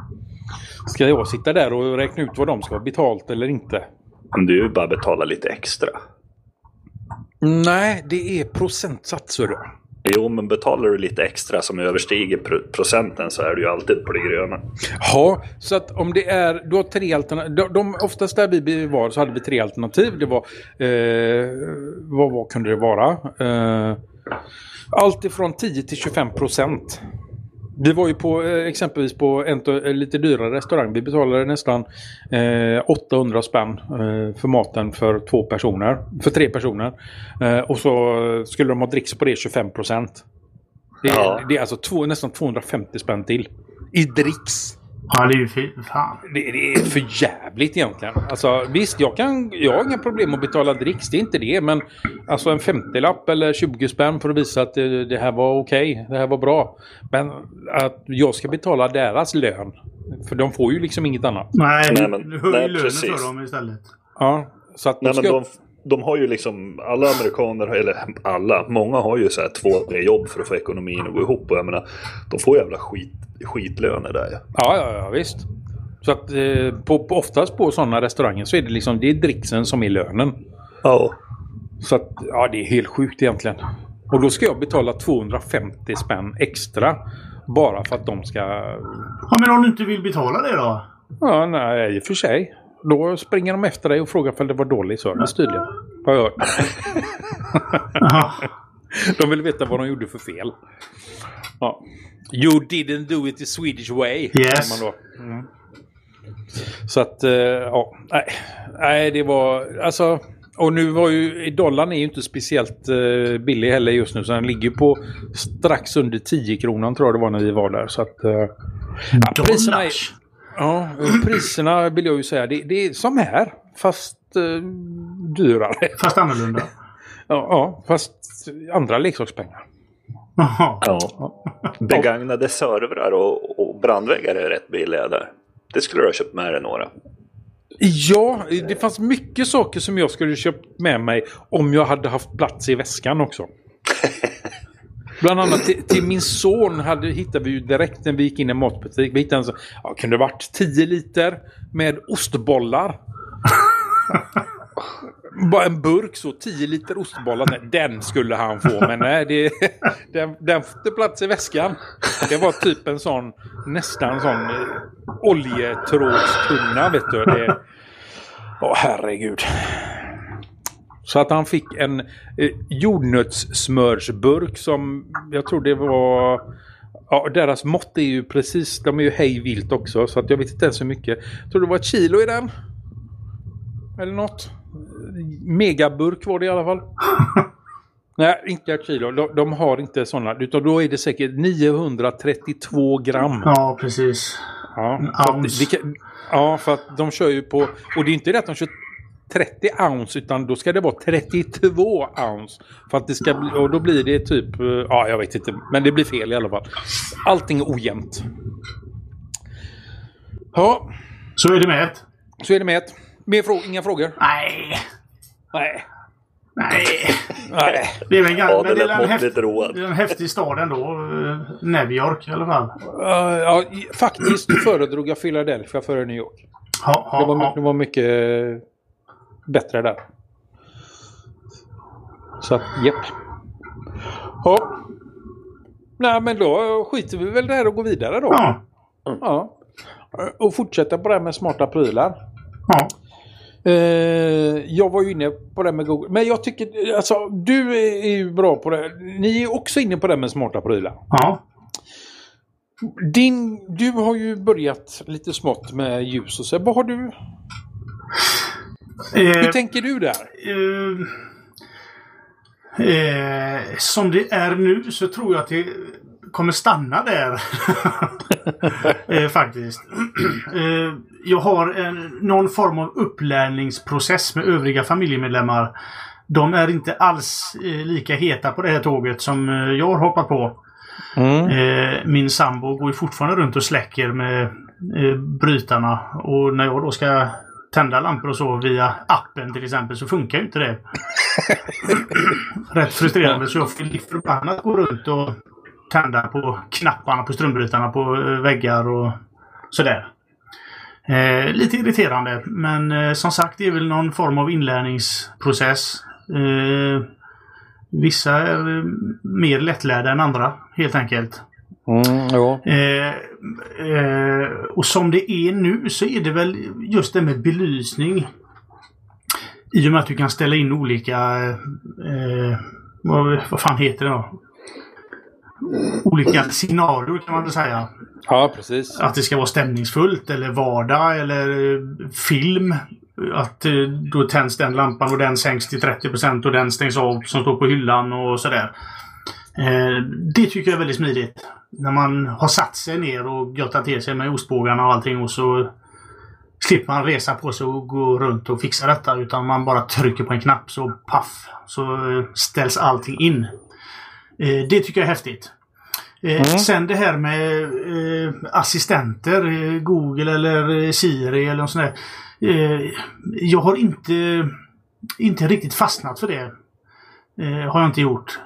Ska jag sitta där och räkna ut vad de ska ha betalt eller inte? Men du bara betala lite extra. Nej, det är procentsatser. Jo, men betalar du lite extra som överstiger procenten så är du ju alltid på det gröna. Ja, så att om det är, du har tre alternativ. De, de, oftast där vi var så hade vi tre alternativ. Det var, eh, vad, vad kunde det vara? Eh, allt ifrån 10 till 25 procent vi var ju på eh, exempelvis på en to- lite dyrare restaurang. Vi betalade nästan eh, 800 spänn eh, för maten för två personer. För tre personer. Eh, och så skulle de ha dricks på det 25 procent. Det, är- Ja. det är alltså två, nästan 250 spänn till. I dricks. Ja, det är ju fi- fan. Det, det är för jävligt egentligen. Alltså, visst, jag, kan, jag har inga problem att betala dricks, det är inte det. Men alltså en 50-lapp eller 20 spänn för att visa att det, det här var okej, det här var bra. Men att jag ska betala deras lön. För de får ju liksom inget annat. Nej, Nej, du, men- du höjer lönen precis. för dem istället. Ja, så att Nej, ska men de, de har ju liksom, alla amerikaner, eller alla, många har ju så här två, tre jobb för att få ekonomin att gå ihop. Och jag menar, de får jävla skit, skitlöner där ja. Ja, ja, ja visst. Så att eh, på, på, oftast på sådana restauranger så är det liksom det är dricksen som är lönen. Ja. Så att, ja, det är helt sjukt egentligen. Och då ska jag betala 250 spänn extra. Bara för att de ska... Ja, men om du inte vill betala det då? Ja, nej, i och för sig. Då springer de efter dig och frågar om det var dålig service tydligen. Har jag hört. De vill veta vad de gjorde för fel. Ja. You didn't do it the Swedish way. Yes. Mm. Så att, eh, ja. Nej. nej, det var alltså. Och nu var ju dollarn är ju inte speciellt eh, billig heller just nu. Så den ligger på strax under 10 kronan tror jag det var när vi var där. Så att, eh, ja, priserna, är. Ja, priserna vill jag ju säga. Det, det är som här. Fast eh, dyrare. Fast annorlunda. Ja, ja, fast andra leksakspengar. Jaha. ja. Begagnade servrar och, och brandväggar är rätt billiga där. Det skulle du ha köpt med dig några. Ja, det fanns mycket saker som jag skulle köpt med mig om jag hade haft plats i väskan också. Bland annat till, till min son hade, hittade vi ju direkt när vi gick in i en matbutik. Vi hittade en så, ja, kunde varit 10 liter med ostbollar. Bara en burk så, 10 liter ostbollar. Nej, den skulle han få, men nej, det, den, den fick inte plats i väskan. Det var typ en sån, nästan en sån eh, oljetrådstunna, vet du. Det, åh, herregud. Så att han fick en eh, jordnötssmörsburk som jag tror det var... Ja, deras mått är ju precis, de är ju hej vilt också så att jag vet inte ens hur mycket. Jag tror det var ett kilo i den. Eller något. Megaburk var det i alla fall. Nej, inte ett kilo. De, de har inte sådana. Utan då är det säkert 932 gram. Ja, precis. Ja, så att kan, ja, för att de kör ju på... Och det är inte det att de kör 30 ounce utan då ska det vara 32 ounce. För att det ska bli, och då blir det typ... eh, Ja, jag vet inte. Men det blir fel i alla fall. Allting är ojämnt. Ja, Så är det med ett. så är det med ett. Mer frå inga frågor? Nej. Nej. Nej. Nej. Det är väl en, Ja, det är en, måttligt häft, road. det är en häftig stad ändå. eh, New York i alla fall. Uh, ja, faktiskt föredrog jag Philadelphia före New York. Ja, ja, Det var, ja. det var mycket bättre där. Så att, jepp. Ja. Nej, men då skiter vi väl där och går vidare då. Ja. Ja. Och fortsätta på det här med smarta prylar. ja. Eh, jag var ju inne på det här med Google. Men jag tycker, alltså du är ju bra på det. Ni är också inne på det här med smarta prylar. ja. Din, du har ju börjat lite smått med ljus och så. Vad har du? Eh, Hur tänker du där? eh, eh, som det är nu så tror jag att det kommer stanna där. eh, faktiskt. eh, jag har en, någon form av upplärningsprocess med övriga familjemedlemmar. De är inte alls eh, lika heta på det här tåget som eh, jag har hoppat på. Mm. Min sambo går ju fortfarande runt och släcker med eh, brytarna. Och när jag då ska tända lampor och så via appen till exempel så funkar ju inte det. Rätt frustrerande så jag fick förbannat gå runt och tända på knapparna på strömbrytarna på eh, väggar och sådär. Eh, lite irriterande men eh, som sagt det är väl någon form av inlärningsprocess. Eh, vissa är eh, mer lättlärda än andra helt enkelt. Mm, ja. Eh, eh, och som det är nu så är det väl just det med belysning. I och med att du kan ställa in olika... Eh, vad, vad fan heter det då? olika scenarier kan man väl säga. Ja, precis. Att det ska vara stämningsfullt eller vardag eller eh, film. Att eh, då tänds den lampan och den sänks till 30% och den stängs av som står på hyllan och sådär. Eh, det tycker jag är väldigt smidigt. När man har satt sig ner och göttat till sig med ostbågarna och allting och så slipper man resa på sig och gå runt och fixa detta utan man bara trycker på en knapp så paff så eh, ställs allting in. Eh, det tycker jag är häftigt. Eh, mm. Sen det här med assistenter, Google eller Siri eller något sånt där. jag har inte, inte riktigt fastnat för det. har jag inte gjort.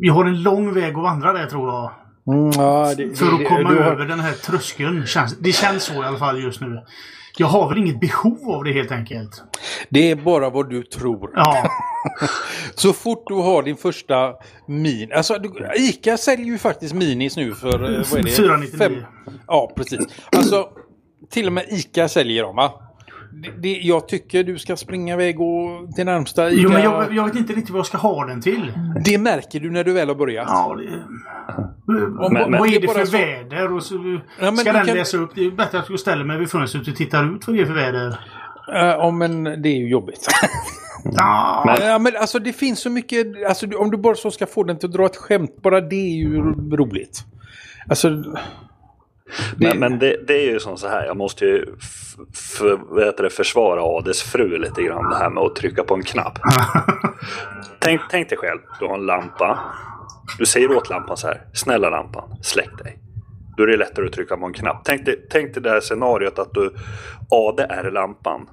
Jag har en lång väg att vandra där tror jag. Mm, ja, det, för att komma det, över har... den här tröskeln. det känns så i alla fall just nu. Jag har väl inget behov av det helt enkelt. Det är bara vad du tror. Ja. så fort du har din första min. Alltså Ica säljer ju faktiskt minis nu för eh, vad är det? 499. Fem... Ja precis. Alltså till och med Ica säljer dem va? Det, det, jag tycker du ska springa iväg och till närmsta ICA. Jo, men jag, jag, vet inte riktigt vad jag ska ha den till. Det märker du när du väl har börjat. Ja, det... Om, men, men, vad är det för så... väder? Och så, ja, ska den kan... läsa upp? Det är bättre att jag ställer mig vid fönstret och tittar ut vad det är för väder. Ja, men det är ju jobbigt. Ja. Men, ja, men alltså det finns så mycket, alltså, om du bara så ska få den till att dra ett skämt, bara det är ju roligt. Alltså... Det... Men, men det, det, är ju som så här, jag måste ju för, det, försvara Ades fru lite grann det här med att trycka på en knapp. tänk, tänk dig själv, du har en lampa. Du säger åt lampan så här, snälla lampan, släck dig. Då är det lättare att trycka på en knapp. Tänk dig, tänk dig det här scenariot att du, Ade är lampan.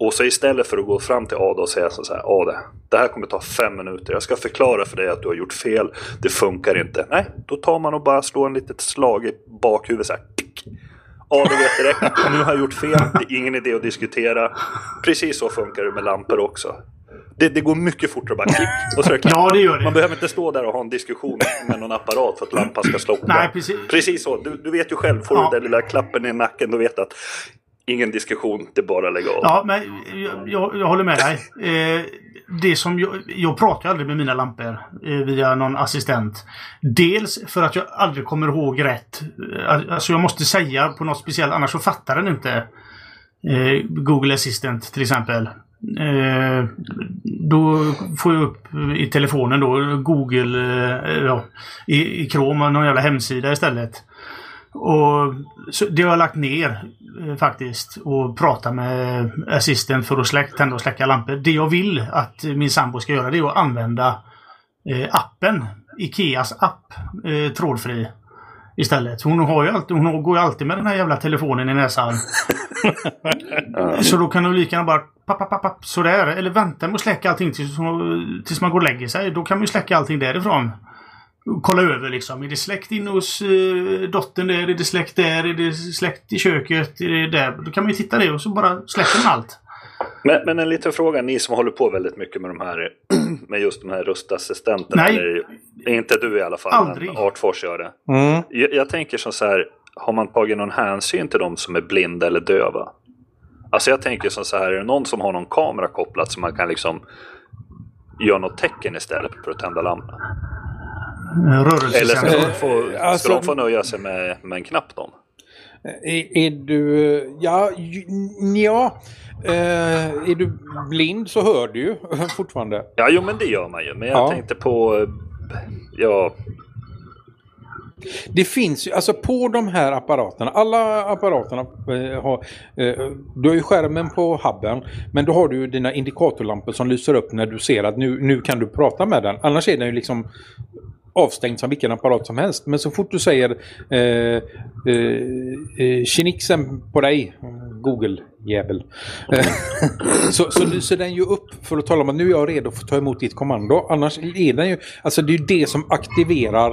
Och så istället för att gå fram till Ada och säga så här, Ada, det här kommer ta fem minuter. Jag ska förklara för dig att du har gjort fel. Det funkar inte. Nej, då tar man och bara slår en litet slag i bakhuvudet så här. Ada vet direkt, nu har jag gjort fel. Det är ingen idé att diskutera. Precis så funkar det med lampor också. Det, det går mycket fortare bara klick och så Ja, det gör det. Man behöver inte stå där och ha en diskussion med någon apparat för att lampan ska slå Nej, precis. precis så. Du, du vet ju själv, får ja. du den lilla klappen i nacken, då vet du att ingen diskussion, det är bara att lägga av. Ja, men jag, jag, jag håller med dig. Eh, det som jag, jag pratar aldrig med mina lampor eh, via någon assistent. Dels för att jag aldrig kommer ihåg rätt. Eh, alltså jag måste säga på något speciellt, annars så fattar den inte. Eh, Google Assistant till exempel. Eh, då får jag upp i telefonen då Google eh, ja, i, i Chrome, någon jävla hemsida istället. Och det har jag lagt ner eh, faktiskt och prata med assistent för att släcka, tända och släcka lampor. Det jag vill att min sambo ska göra det är att använda eh, appen. Ikeas app. Eh, trådfri. Istället. Hon, har ju alltid, hon går ju alltid med den här jävla telefonen i näsan. så då kan hon lika gärna bara papp, papp, papp, sådär. Eller vänta med att släcka allting tills, tills man går och lägger sig. Då kan man ju släcka allting därifrån kolla över liksom. Är det släkt in hos eh, dottern där? Är det släkt där? Är det släkt i köket? Är det där? Då kan man ju titta det och så bara släcker man allt. Men, men en liten fråga, ni som håller på väldigt mycket med de här med just de här röstassistenterna. Nej. Eller, inte du i alla fall, Aldrig. men Artfors gör det. Mm. Jag, jag, tänker så här, har man tagit någon hänsyn till de som är blinda eller döva? Alltså jag tänker så här, är det någon som har någon kamera kopplat så man kan liksom göra något tecken istället för att tända lampan? Eller ska de få, ska alltså, de få nöja sig med, med en knapp då? Är, är, du... Ja, ja. Eh, är du blind så hör du ju fortfarande. Ja, jo men det gör man ju. Men jag ja. tänkte på... Ja... Det finns ju, alltså på de här apparaterna, alla apparaterna eh, har, eh, du har ju skärmen på hubben men då har du dina indikatorlampor som lyser upp när du ser att nu, nu kan du prata med den. Annars är den ju liksom avstängd som vilken apparat som helst. Men så fort du säger eh, eh, kinixen eh, på dig, Google-jävel, eh, så, så lyser den ju upp för att tala om att nu är jag redo för att ta emot ditt kommando. Annars är den ju, alltså det är ju det som aktiverar,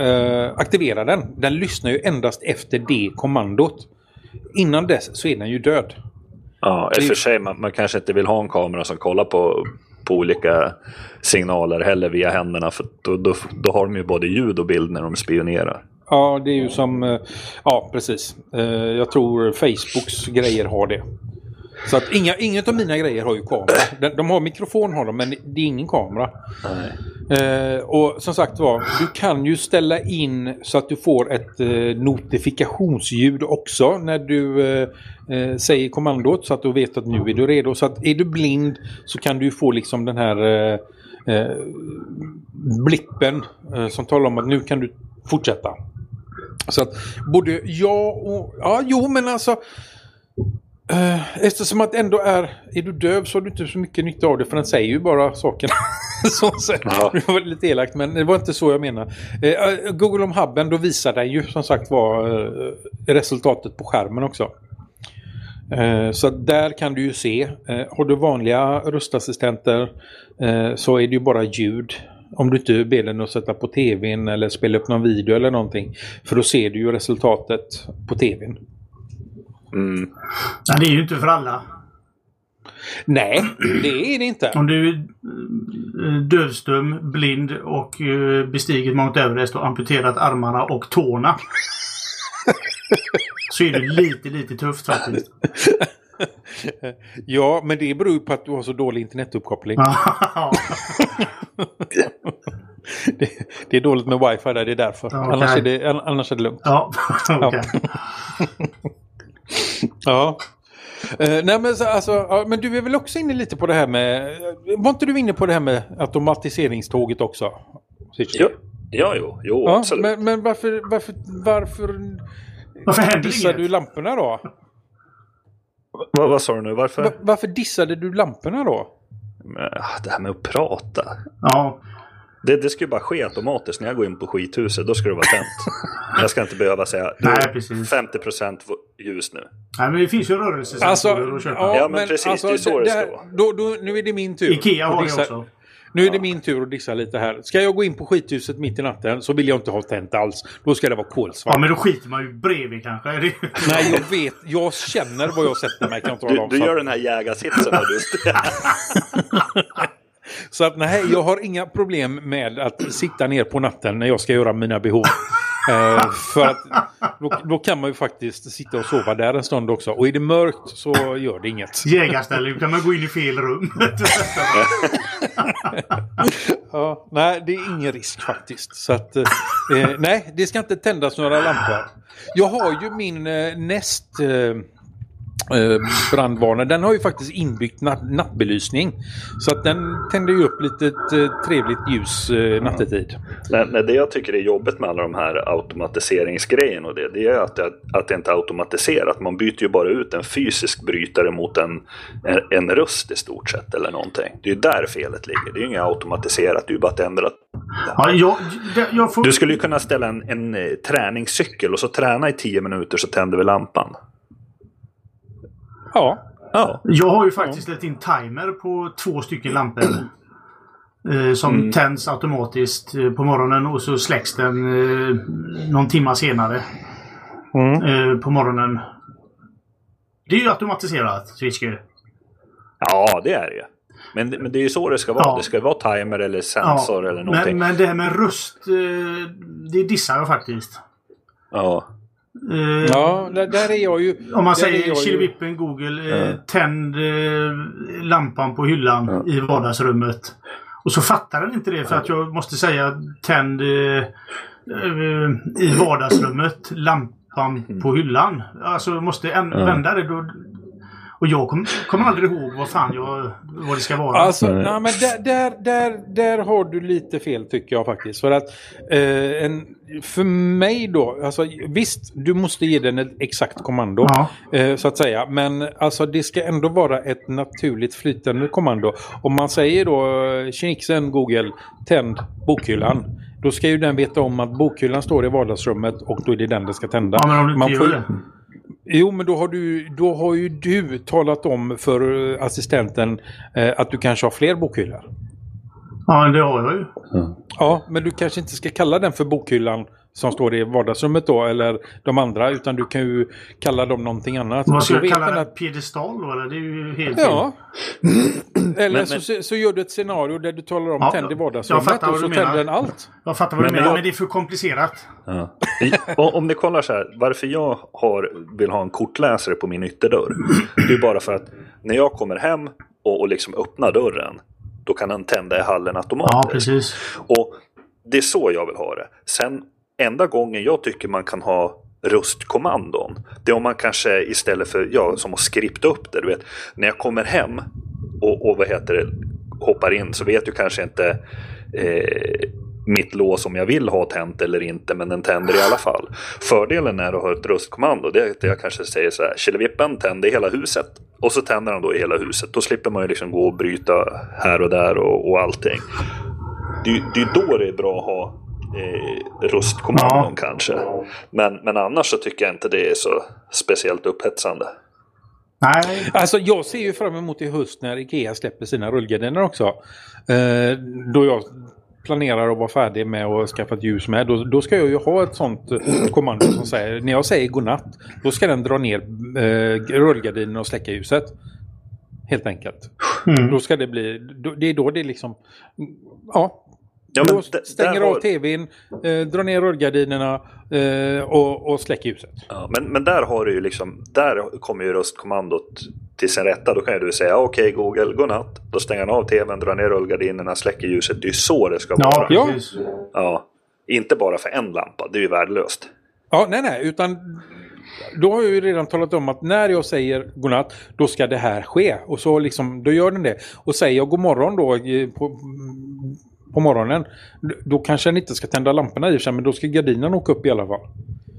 eh, aktiverar den. Den lyssnar ju endast efter det kommandot. Innan dess så är den ju död. Ja, i och för sig man, man kanske inte vill ha en kamera som kollar på på olika signaler heller via händerna. För då, då, då har de ju både ljud och bild när de spionerar. Ja, det är ju som... Eh, ja, precis. Eh, jag tror Facebooks grejer har det. Så att inga, inget av mina grejer har ju kamera. De, de har mikrofon har de, men det är ingen kamera. Eh, och som sagt var, du kan ju ställa in så att du får ett eh, notifikationsljud också när du eh, eh, säger kommandot så att du vet att nu är du redo. Så att är du blind så kan du få liksom den här eh, eh, blippen som talar om att nu kan du fortsätta. Så att både jag och... Ja, jo men alltså... Uh, eftersom att ändå är... Är du döv så har du inte så mycket nytta av det för den säger ju bara sakerna. så, så, Ja. Det var lite elakt men det var inte så jag menar. Uh, Google om hubben då visar den ju som sagt var uh, resultatet på skärmen också. Eh, Så där kan du ju se. Eh, Har du vanliga röstassistenter eh, så är det ju bara ljud. Om du inte ber den att sätta på tvn eller spela upp någon video eller någonting. För då ser du ju resultatet på tvn. Mm. Nej, det är ju inte för alla. Nej, det är det inte. Om du är eh, dövstum, blind och eh, bestigit Mount Everest och amputerat armarna och tårna. så är det lite, lite tufft faktiskt. Ja, men det beror på att du har så dålig internetuppkoppling. Ja. Det, det är dåligt med wifi där, det är därför. Ja, okej. annars, är det, annars är det lugnt. ja, okej. Ja. Eh, nej men, så, alltså, ja, men du är väl också inne lite på det här med... Var inte du inne på det här med automatiseringståget också? Cici? Ja, ja, jo, jo Ja, absolut. men, men varför, varför, varför Varför dissar du lamporna då? Vad, vad sa du nu? Varför? Va, varför dissade du lamporna då? Men, ah, Det här med att prata. Ja, Det, det ska ju bara ske automatiskt när jag går in på skithuset. Då ska det vara tänt. Jag ska inte behöva säga Nej, precis. 50% ljus nu. Nej, men det finns ju rörelsesensorer Alltså, att köpa. ja, Ja, men precis, det är så det ska där- vara. Då, då, nu är det min tur. Ikea har det också. Nu är det min tur att dissa lite här. Ska jag gå in på skithuset mitt i natten så vill jag inte ha tänt alls. Då ska det vara kolsvart. Ja, men då skiter man ju bredvid kanske. Det- Nej, jag vet. Jag känner var jag sätter mig kan jag Du, om. du gör den här jägarsitsen. så att nej, jag har inga problem med att sitta ner på natten när jag ska göra mina behov. Eh, för att då, då kan man ju faktiskt sitta och sova där en stund också. Och är det mörkt så gör det inget. Jägarställe, då kan man gå in i fel rum. Ja, nej, det är ingen risk faktiskt. Så att, eh, nej, det ska inte tändas några lampor. Jag har ju min eh, näst eh, brandvarnare. Den har ju faktiskt inbyggt natt, nattbelysning. Så att den tänder ju upp lite eh, trevligt ljus eh, nattetid. Nej, nej, det jag tycker är jobbigt med alla de här automatiseringsgrejen och det, det är att det, att det inte är automatiserat. Man byter ju bara ut en fysisk brytare mot en, en, en röst i stort sett eller någonting. Det är ju där felet ligger. Det är ju inget automatiserat, det är ju bara att ändra. Ja, jag, jag får... Du skulle ju kunna ställa en, en eh, träningscykel och så träna i tio minuter så tänder vi lampan. Ja, Ja. Jag har ju faktiskt lagt in timer på två stycken lampor. Eh, som Mm. tänds automatiskt eh, på morgonen och så släcks den eh, någon timma senare. Mm. På morgonen. Det är ju automatiserat, Swiske. ja, det är det ju. Men, men det är ju så det ska vara. Ja. Det ska vara timer eller sensor eller någonting. men, men det här med röst, det dissar jag faktiskt. Ja. Eh, ja där, där är jag ju... Om man säger Killevippen Google, eh, tänd eh, lampan på hyllan i vardagsrummet. Och så fattar den inte det för att jag måste säga tänd eh, eh, i vardagsrummet, lampan på hyllan. Alltså jag måste vända det. Då, och jag kommer kom aldrig ihåg vad fan jag, vad det ska vara. Alltså, nej, men där, där, där, där har du lite fel tycker jag faktiskt. För att eh, en, för mig då, alltså, visst du måste ge den ett exakt kommando. Ja. Eh, så att säga. Men alltså, det ska ändå vara ett naturligt flytande kommando. Om man säger då tjenixen Google, tänd bokhyllan. Då ska ju den veta om att bokhyllan står i vardagsrummet och då är det den den ska tända. ja, men om du inte Man gör det. Jo, men då har, du, då har ju du talat om för eh, assistenten eh, att du kanske har fler bokhyllor. Ja, det har jag ju. Ja, men du kanske inte ska kalla den för bokhyllan som står i vardagsrummet då, eller de andra, utan du kan ju kalla dem någonting annat. Jag vet kalla det? att- Piedestal då eller? Det är ju helt. Ja. Eller Men- så, så gör du ett scenario där du talar om Ja, tänd i vardagsrummet och så tänder den allt. Jag fattar vad du Men menar, jag- men det är för komplicerat. Ja. Om ni kollar så här, varför jag har, vill ha en kortläsare på min ytterdörr. Det är bara för att när jag kommer hem och, och liksom öppnar dörren, då kan den tända i hallen automatiskt. Ja, precis. Och det är så jag vill ha det. Sen enda gången jag tycker man kan ha röstkommandon. Det är om man kanske istället för, ja, som att skripta upp det. Du vet, när jag kommer hem och, och vad heter det, hoppar in så vet du kanske inte eh, mitt lås om jag vill ha tänt eller inte, men den tänder i alla fall. Fördelen när du har ett röstkommando det är att jag kanske säger så här, Killevippen tänder hela huset. Och så tänder den då i hela huset. Då slipper man ju liksom gå och bryta här och där och, och allting. Det, det är då det är bra att ha eh, röstkommandon Ja. kanske. Men, men annars så tycker jag inte det är så speciellt upphetsande. Nej, Alltså jag ser ju fram emot i höst när Ikea släpper sina rullgardiner också. Eh, då jag planerar att vara färdig med att skaffa ett ljus med. Då, då ska jag ju ha ett sånt eh, kommando som säger när jag säger godnatt. Då ska den dra ner eh, rullgardinen och släcka ljuset. Helt enkelt. Mm. Då ska det bli, då, det är då det liksom, ja. Ja, men d- stänger av har- tvn, eh, drar ner rullgardinerna eh, och, och släcker ljuset. Ja, men, men där har du ju liksom, där kommer ju röstkommandot till sin rätta. Då kan ju du säga okej Google, godnatt. Då stänger han av tvn, drar ner rullgardinerna, släcker ljuset. Det är ju så det ska vara. Ja. Ja. Inte bara för en lampa, det är ju värdelöst. Ja, nej, nej, utan då har jag ju redan talat om att när jag säger godnatt, då ska det här ske. Och så liksom, då gör den det. Och säger jag god morgon då eh, på, på morgonen, då kanske den inte ska tända lamporna i sig, men då ska gardinen åka upp i alla fall.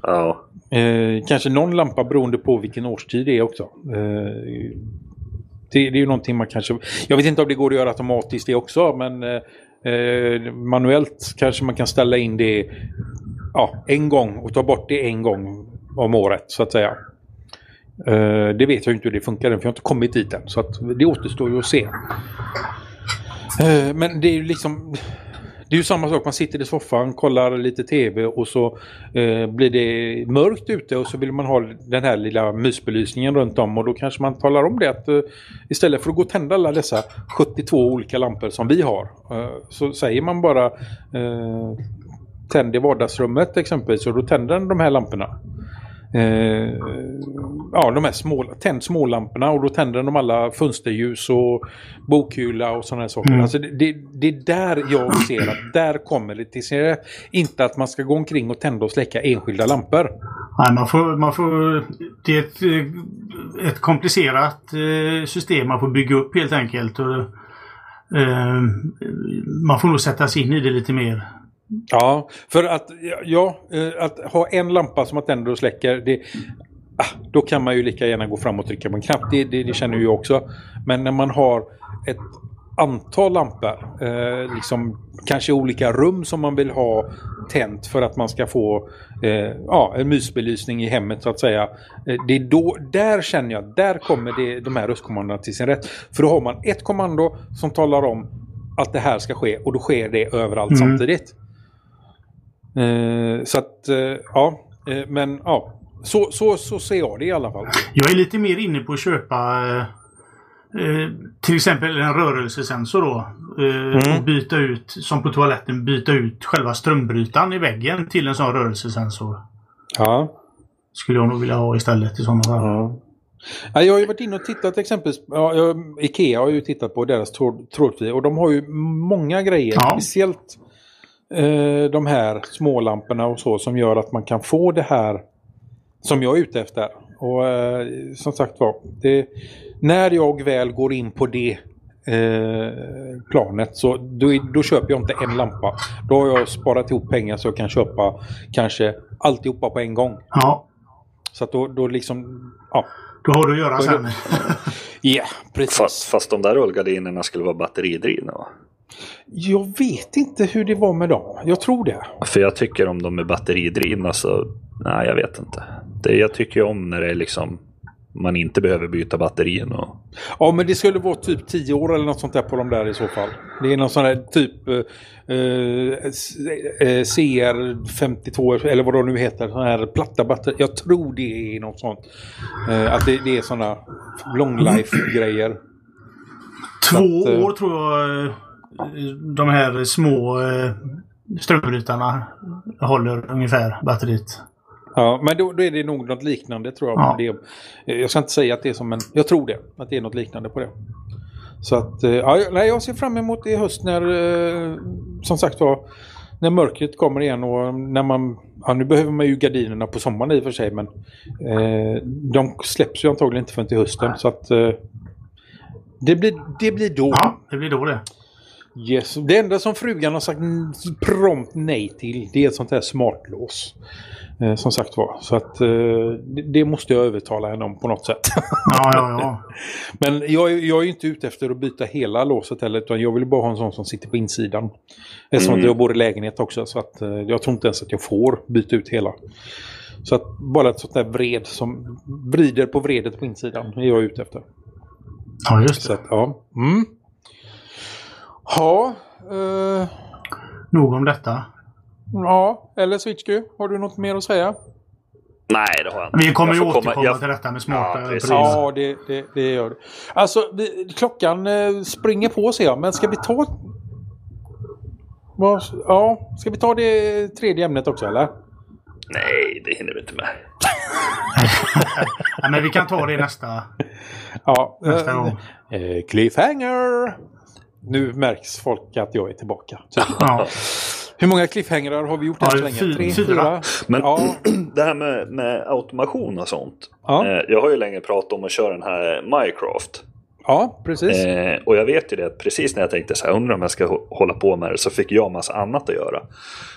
Ja. Eh, kanske någon lampa beroende på vilken årstid det är också. Eh, det, det är ju någonting man kanske... Jag vet inte om det går att göra automatiskt det också, men eh, eh, manuellt kanske man kan ställa in det ja, en gång och ta bort det en gång om året så att säga. Eh, det vet jag inte hur det funkar än, för jag har inte kommit dit än. Så att det återstår ju att se. Eh, men det är ju liksom... Det är ju samma sak, man sitter i soffan, kollar lite tv och så eh, blir det mörkt ute och så vill man ha den här lilla mysbelysningen runt om och då kanske man talar om det att eh, istället för att gå och tända alla dessa 72 olika lampor som vi har eh, så säger man bara eh, tänd i vardagsrummet exempelvis och då tänder den de här lamporna. Eh, ja, de här små, tänd smålamporna och då tänder de alla fönsterljus och bokhylla och sådana här saker. Mm. Alltså det, det, är där jag ser att där kommer det till sin rätt. Inte att man ska gå omkring och tända och släcka enskilda lampor. Nej, man får, man får, det är ett, eh, ett komplicerat eh, system man får bygga upp helt enkelt. Och, eh, man får nog sätta sig in i det lite mer. Ja, för att, ja, eh, att ha en lampa som man tänder och släcker, det, ah, då kan man ju lika gärna gå fram och trycka på en knapp. Det, det, det känner ju jag också. Men när man har ett antal lampor, eh, liksom, kanske olika rum som man vill ha tänt för att man ska få eh, ja, en mysbelysning i hemmet så att säga. Eh, det är då, där känner jag, där kommer det, de här röstkommandona till sin rätt. För då har man ett kommando som talar om att det här ska ske och då sker det överallt Mm. samtidigt. Eh, så att, eh, ja. Eh, men ja. Så, så, så ser jag det i alla fall. Jag är lite mer inne på att köpa eh, till exempel en rörelsesensor då. Eh, Och byta ut, som på toaletten, byta ut själva strömbrytaren i väggen till en sån rörelsesensor. Ja. Skulle jag nog vilja ha istället i sådana fall. ja. Ja, jag har ju varit inne och tittat exempelvis. Ja, Ikea har ju tittat på deras tråd, trådfri och de har ju många grejer. Ja. Speciellt eh, de här smålamporna och så som gör att man kan få det här som jag är ute efter. Och eh, som sagt var, det, när jag väl går in på det eh, planet så då, då köper jag inte en lampa. Då har jag sparat ihop pengar så jag kan köpa kanske alltihopa på en gång. Ja, Så att då, då liksom, ja. då har du att göra sen. Ja, precis. Fast, fast de där rullgardinerna skulle vara batteridrivna va? Jag vet inte hur det var med dem. Jag tror det. För jag tycker om de är batteridrivna så, nej jag vet inte. Det, jag tycker om när det är liksom, man inte behöver byta batterien och... Ja, men det skulle vara typ 10 år eller något sånt där på de där i så fall. Det är någon sån här typ eh, eh, CR52 eller vad de nu heter. Sån här platta batteri. Jag tror det är något sånt. Eh, att det, det är såna long life grejer. Två att, eh, år tror jag eh, de här små eh, strömbrytarna håller ungefär batteriet. Ja, men då, då är det nog något liknande tror jag. Ja. Det, jag ska inte säga att det är som en... Jag tror det. Att det är något liknande på det. Så att... eh, Ja, jag- nej, jag ser fram emot i höst när... eh, Som sagt var... När mörkret kommer igen och när man... Ja, nu behöver man ju gardinerna på sommaren i och för sig men... Eh, de släpps ju antagligen inte förrän till hösten så att... Eh, det blir, det blir då. Ja, det blir då det. Yes. Det enda som frugan har sagt prompt nej till det är ett sånt här smartlås. Eh, som sagt var. Så att eh, det, måste jag övertala henne om på något sätt. Ja, ja, ja. Men jag, är- jag är inte ute efter att byta hela låset heller utan jag vill bara ha en sån som sitter på insidan. Eftersom Mm. att jag bor i lägenhet också så att eh, jag tror inte ens att jag får byta ut hela. Så att bara ett sånt där vred som vrider på vredet på insidan är jag ute efter. Ja, just det. att, ja. Mm. Ja. Eh, Nog om detta. Ja, eller Switchku, har du något mer att säga? Nej, det har jag inte. Vi kommer ju återkomma jag- till detta med smarta Ja, prylar. Ja, det, det, det gör det. Alltså, vi, klockan eh, springer på ser jag, men ska vi ta... Ja, ska vi ta det tredje ämnet också eller? Nej, det hinner vi inte med. Ja, men vi kan ta det nästa, Ja. nästa eh, gång. eh, cliffhanger! Nu märks folk att jag är tillbaka. Ja. Hur många cliffhangrar har vi gjort än så länge? fy- Tre, fyra. fyra? Men Ja. det här med, med automation och sånt. Ja. Eh, jag har ju länge pratat om att köra den här Minecraft. Ja, precis. Eh, och jag vet ju det att precis när jag tänkte så här, undrar om jag ska hå- hålla på med det, så fick jag massa annat att göra.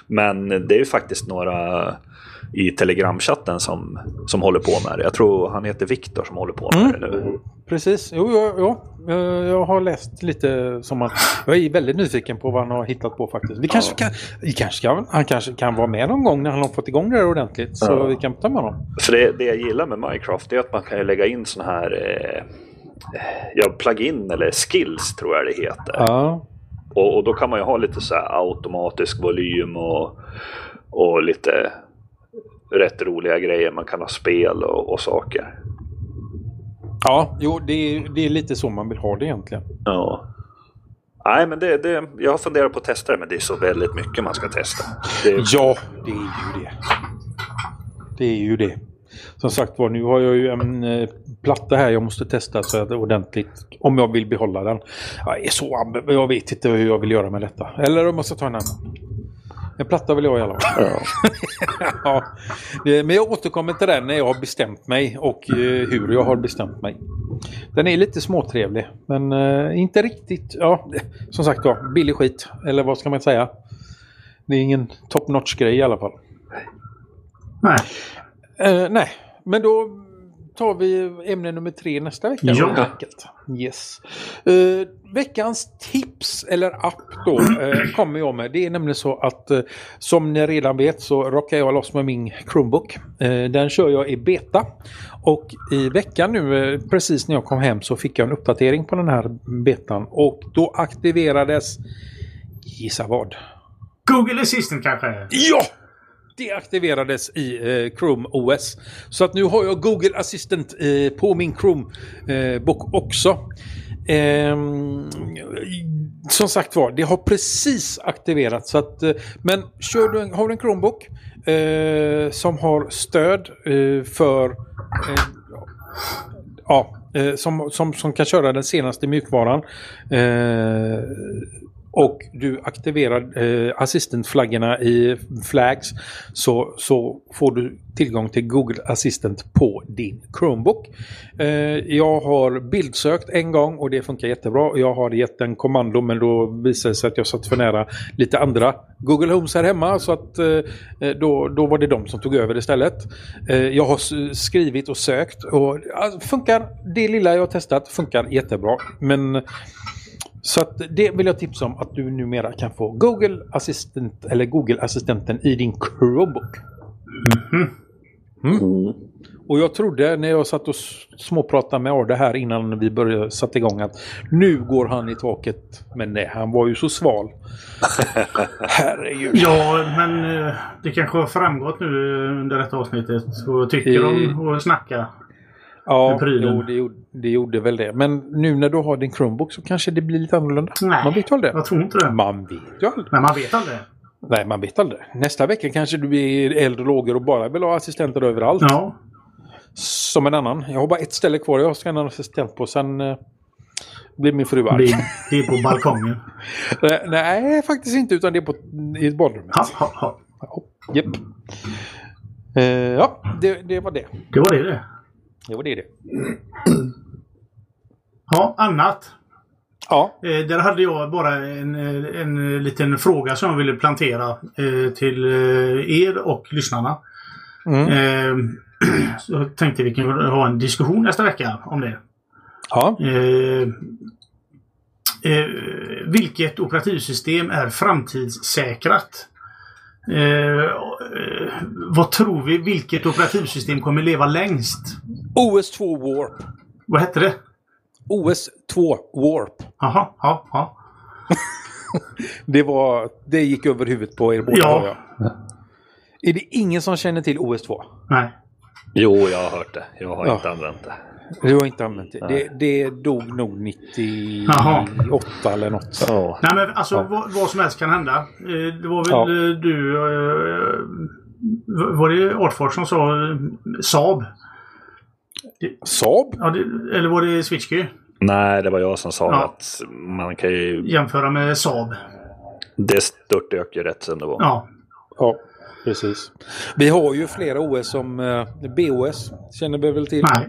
Men det är ju faktiskt några i telegramchatten som, som håller på med det. Jag tror han heter Viktor som håller på med Mm. det nu. Precis, jo, jo, jo. Eh, Jag har läst lite som han... Jag är väldigt nyfiken på vad han har hittat på faktiskt. Vi kanske kan, vi kanske ska, han kanske kan vara med någon gång när han har fått igång det här ordentligt. Så Ja. vi kan ta med honom. För det, det jag gillar med Minecraft är att man kan lägga in såna här eh, ja, plugin eller skills tror jag det heter. Ja. Och, och då kan man ju ha lite så här automatisk volym och, och lite rätt roliga grejer. Man kan ha spel och, och saker. Ja, jo, det är, det är lite så man vill ha det egentligen. Ja. Nej, men det, det, jag har funderat på att testa det, men det är så väldigt mycket man ska testa. Det, Ja, det är ju det. Det är ju det. Som sagt var, nu har jag ju en eh, platta här jag måste testa så att ordentligt. Om jag vill behålla den. Jag är så Jag vet inte hur jag vill göra med detta. Eller om jag ska ta en annan. En platta vill jag ha i alla fall. ja. Men jag återkommer till den när jag har bestämt mig och eh, hur jag har bestämt mig. Den är lite småtrevlig men eh, inte riktigt, ja som sagt var, billig skit. Eller vad ska man säga? Det är ingen top notch grej i alla fall. Nej. Eh, nej, men då tar vi ämne nummer tre nästa vecka. Ja. Yes. Eh, veckans tips eller app då eh, kommer jag med. Det är nämligen så att eh, som ni redan vet så rockar jag loss med min Chromebook. Den kör jag i beta. Och i veckan nu, precis när jag kom hem så fick jag en uppdatering på den här betan. Och då aktiverades, gissa vad? Google Assistant kanske? Ja! Det aktiverades i eh, Chrome OS. Så att nu har jag Google Assistant eh, på min Chrome-bok eh, också. Ehm, som sagt var, det har precis aktiverats. Så att, eh, men kör du en, har du en Chromebook eh, som har stöd eh, för eh, ja, eh, som, som, som kan köra den senaste mjukvaran. Eh, och du aktiverar eh, assistentflaggorna i Flags så, så får du tillgång till Google Assistant på din Chromebook. Eh, jag har bildsökt en gång och det funkar jättebra. Jag har gett en kommando men då visade det sig att jag satt för nära lite andra Google Homes här hemma så att eh, eh då, då var det de som tog över istället. Eh, jag har skrivit och sökt och alltså, funkar. Det lilla jag har testat funkar jättebra. Men så att det vill jag tipsa om att du numera kan få Google Assistant eller Google Assistenten i din Chromebook. Mm. Och jag trodde när jag satt och småpratade med Arde här innan vi började sätta igång att nu går han i taket. Men nej, han var ju så sval. Herregud. Ja, men eh, det kanske har framgått nu under detta avsnittet. Vad tycker I- de att snacka? Ja, jo, det, gjorde, det gjorde väl det. Men nu när du har din Chromebook så kanske det blir lite annorlunda. Nej. Man vet ju aldrig. Jag tror inte det. Man vet ju aldrig. Men man vet aldrig. Nej, man vet aldrig. Nästa vecka kanske du blir eld och lågor och bara vill ha assistenter överallt. Ja. Som en annan. Jag har bara ett ställe kvar jag ska ha en assistent på. Sen eh, blir min fru arg. Det, det är på balkongen. Eh, Nej, faktiskt inte. Utan det är på, i badrummet. Ha, ha, ha. Ja, Japp. Eh, ja, det, det var det. Det var det det. Det var det. Ja, annat. Ja, Eh, där hade jag bara en, eh, en liten fråga som jag ville plantera eh, till eh, er och lyssnarna. mm. Eh, så jag tänkte vi kan ha en diskussion nästa vecka om det. ja. Eh, vilket operativsystem är framtidssäkrat? Eh, vad tror vi? Vilket operativsystem kommer leva längst? OS2 Warp. Vad hette det? OS2 Warp. Jaha, ja, ja. Det, var, det gick över huvudet på er båda. Ja. jag. Är det ingen som känner till OS2? Nej. Jo, jag har hört det. Jag har Ja. inte använt det. Du har inte använt det. Det, det dog nog 98 Jaha. eller något. Ja. Nej men alltså Ja. vad, vad som helst kan hända. Eh, det var väl Ja. eh, du... Eh, var det Artfors som sa Saab? Saab? Ja, det, eller var det Switchky? Nej, det var jag som sa Ja. att man kan ju... Jämföra med Saab. Det störtdök ju rätt som det var. Ja. Ja, precis. Vi har ju flera OS som eh, BOS. Känner vi väl till? Nej.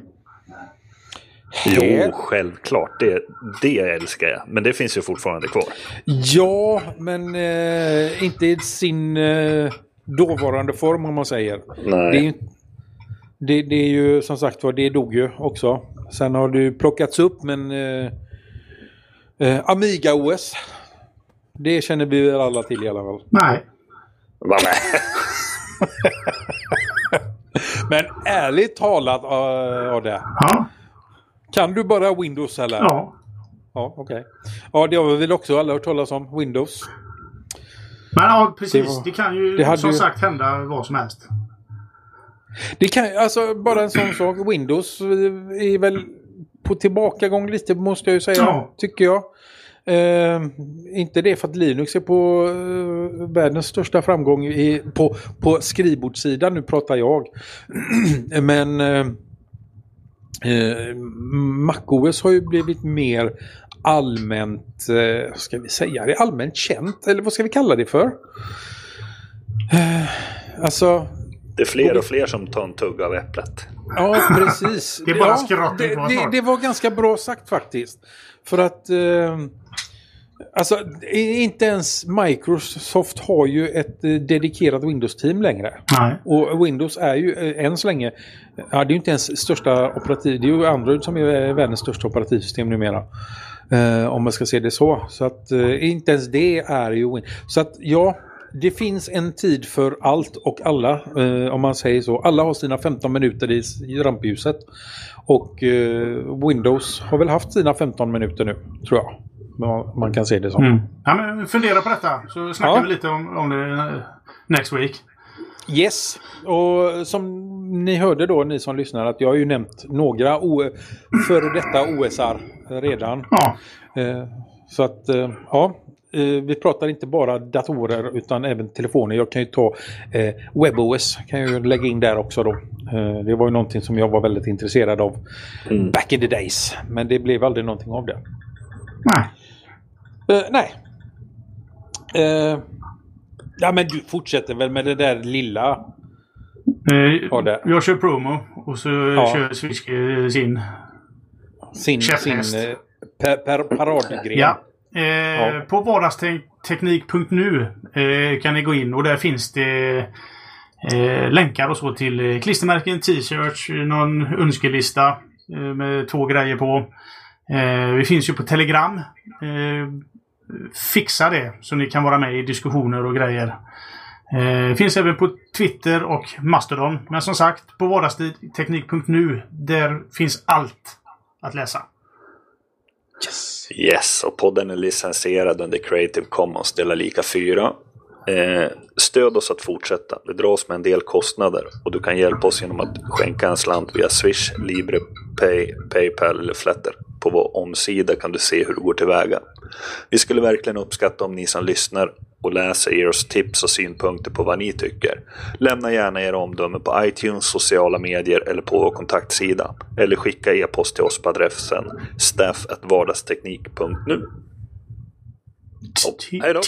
Jo, självklart. Det, det älskar jag. Men det finns ju fortfarande kvar. Ja, men eh, inte i sin eh, dåvarande form om man säger. Nej. Det är, ju, det, det är ju som sagt var, det dog ju också. Sen har det ju plockats upp men eh, eh, Amiga-OS. Det känner vi väl alla till i alla fall. Nej. Va, nej. Men ärligt talat uh, av det. Ja. Kan du bara Windows eller? Ja. Ja, okej. Ja, det har vi väl också alla hört talas om. Windows. Men ja, precis. Det Det, var- kan ju det som ju- sagt hända vad som helst. Det kan alltså bara en sån sak. Windows är väl på tillbakagång lite måste jag ju säga. Ja. Tycker jag. Eh, inte det för att Linux är på eh, världens största framgång i, på, på skrivbordssidan. Nu pratar jag. Men eh, eh, MacOS har ju blivit mer allmänt, eh, vad ska vi säga, det är allmänt känt. Eller vad ska vi kalla det för? Eh, alltså, Det är fler och fler som tar en tugga av äpplet. Ja, precis. Det är bara ja, det, det, det var ganska bra sagt faktiskt. För att... Eh, alltså, inte ens Microsoft har ju ett eh, dedikerat Windows-team längre. Nej. Och Windows är ju eh, än så länge... Ja, det är ju inte ens största operativ... Det är ju Android som är världens största operativsystem numera. Eh, om man ska se det så. Så att eh, inte ens det är ju. Så att ja, det finns en tid för allt och alla. Eh, om man säger så. Alla har sina 15 minuter i, i rampljuset. Och eh, Windows har väl haft sina 15 minuter nu, tror jag. Ja, Man kan se det som. Mm. Ja, men fundera på detta så snackar Ja. vi lite om, om det eh, next week. Yes, och som ni hörde då, ni som lyssnar, att jag har ju nämnt några o- före detta OSR redan. Ja. Eh, Så att, eh, ja. eh, Vi pratar inte bara datorer utan även telefoner. Jag kan ju ta eh, WebOS, kan jag ju lägga in där också då. Eh, Det var ju någonting som jag var väldigt intresserad av Mm. back in the days. Men det blev aldrig någonting av det. Nej. Eh, nej. Eh, ja men du fortsätter väl med det där lilla. Eh, jag kör promo och så Ja. kör Switch eh, sin. Sin, sin eh, per, per, paradgren. Ja. Eh, Ja. På vardagsteknik.nu eh, kan ni gå in och där finns det eh, länkar och så till eh, klistermärken, t-shirts, någon önskelista med två grejer på. Vi finns ju på Telegram. Fixa det så ni kan vara med i diskussioner och grejer. Eh, finns även på Twitter och Mastodon. Men som sagt, på vardagsteknik.nu där finns allt att läsa. Yes, och podden är licensierad under Creative Commons dela lika 4. Eh, stöd oss att fortsätta. Vi dras med en del kostnader och du kan hjälpa oss genom att skänka en slant via Swish, Libre, Pay, Paypal eller Flatter. På vår omsida kan du se hur du går tillväga. Vi skulle verkligen uppskatta om ni som lyssnar och läser er tips och synpunkter på vad ni tycker. Lämna gärna era omdömen på iTunes, sociala medier eller på vår kontaktsida. Eller skicka e-post till oss på adressen staff.vardagsteknik.nu. Hej då!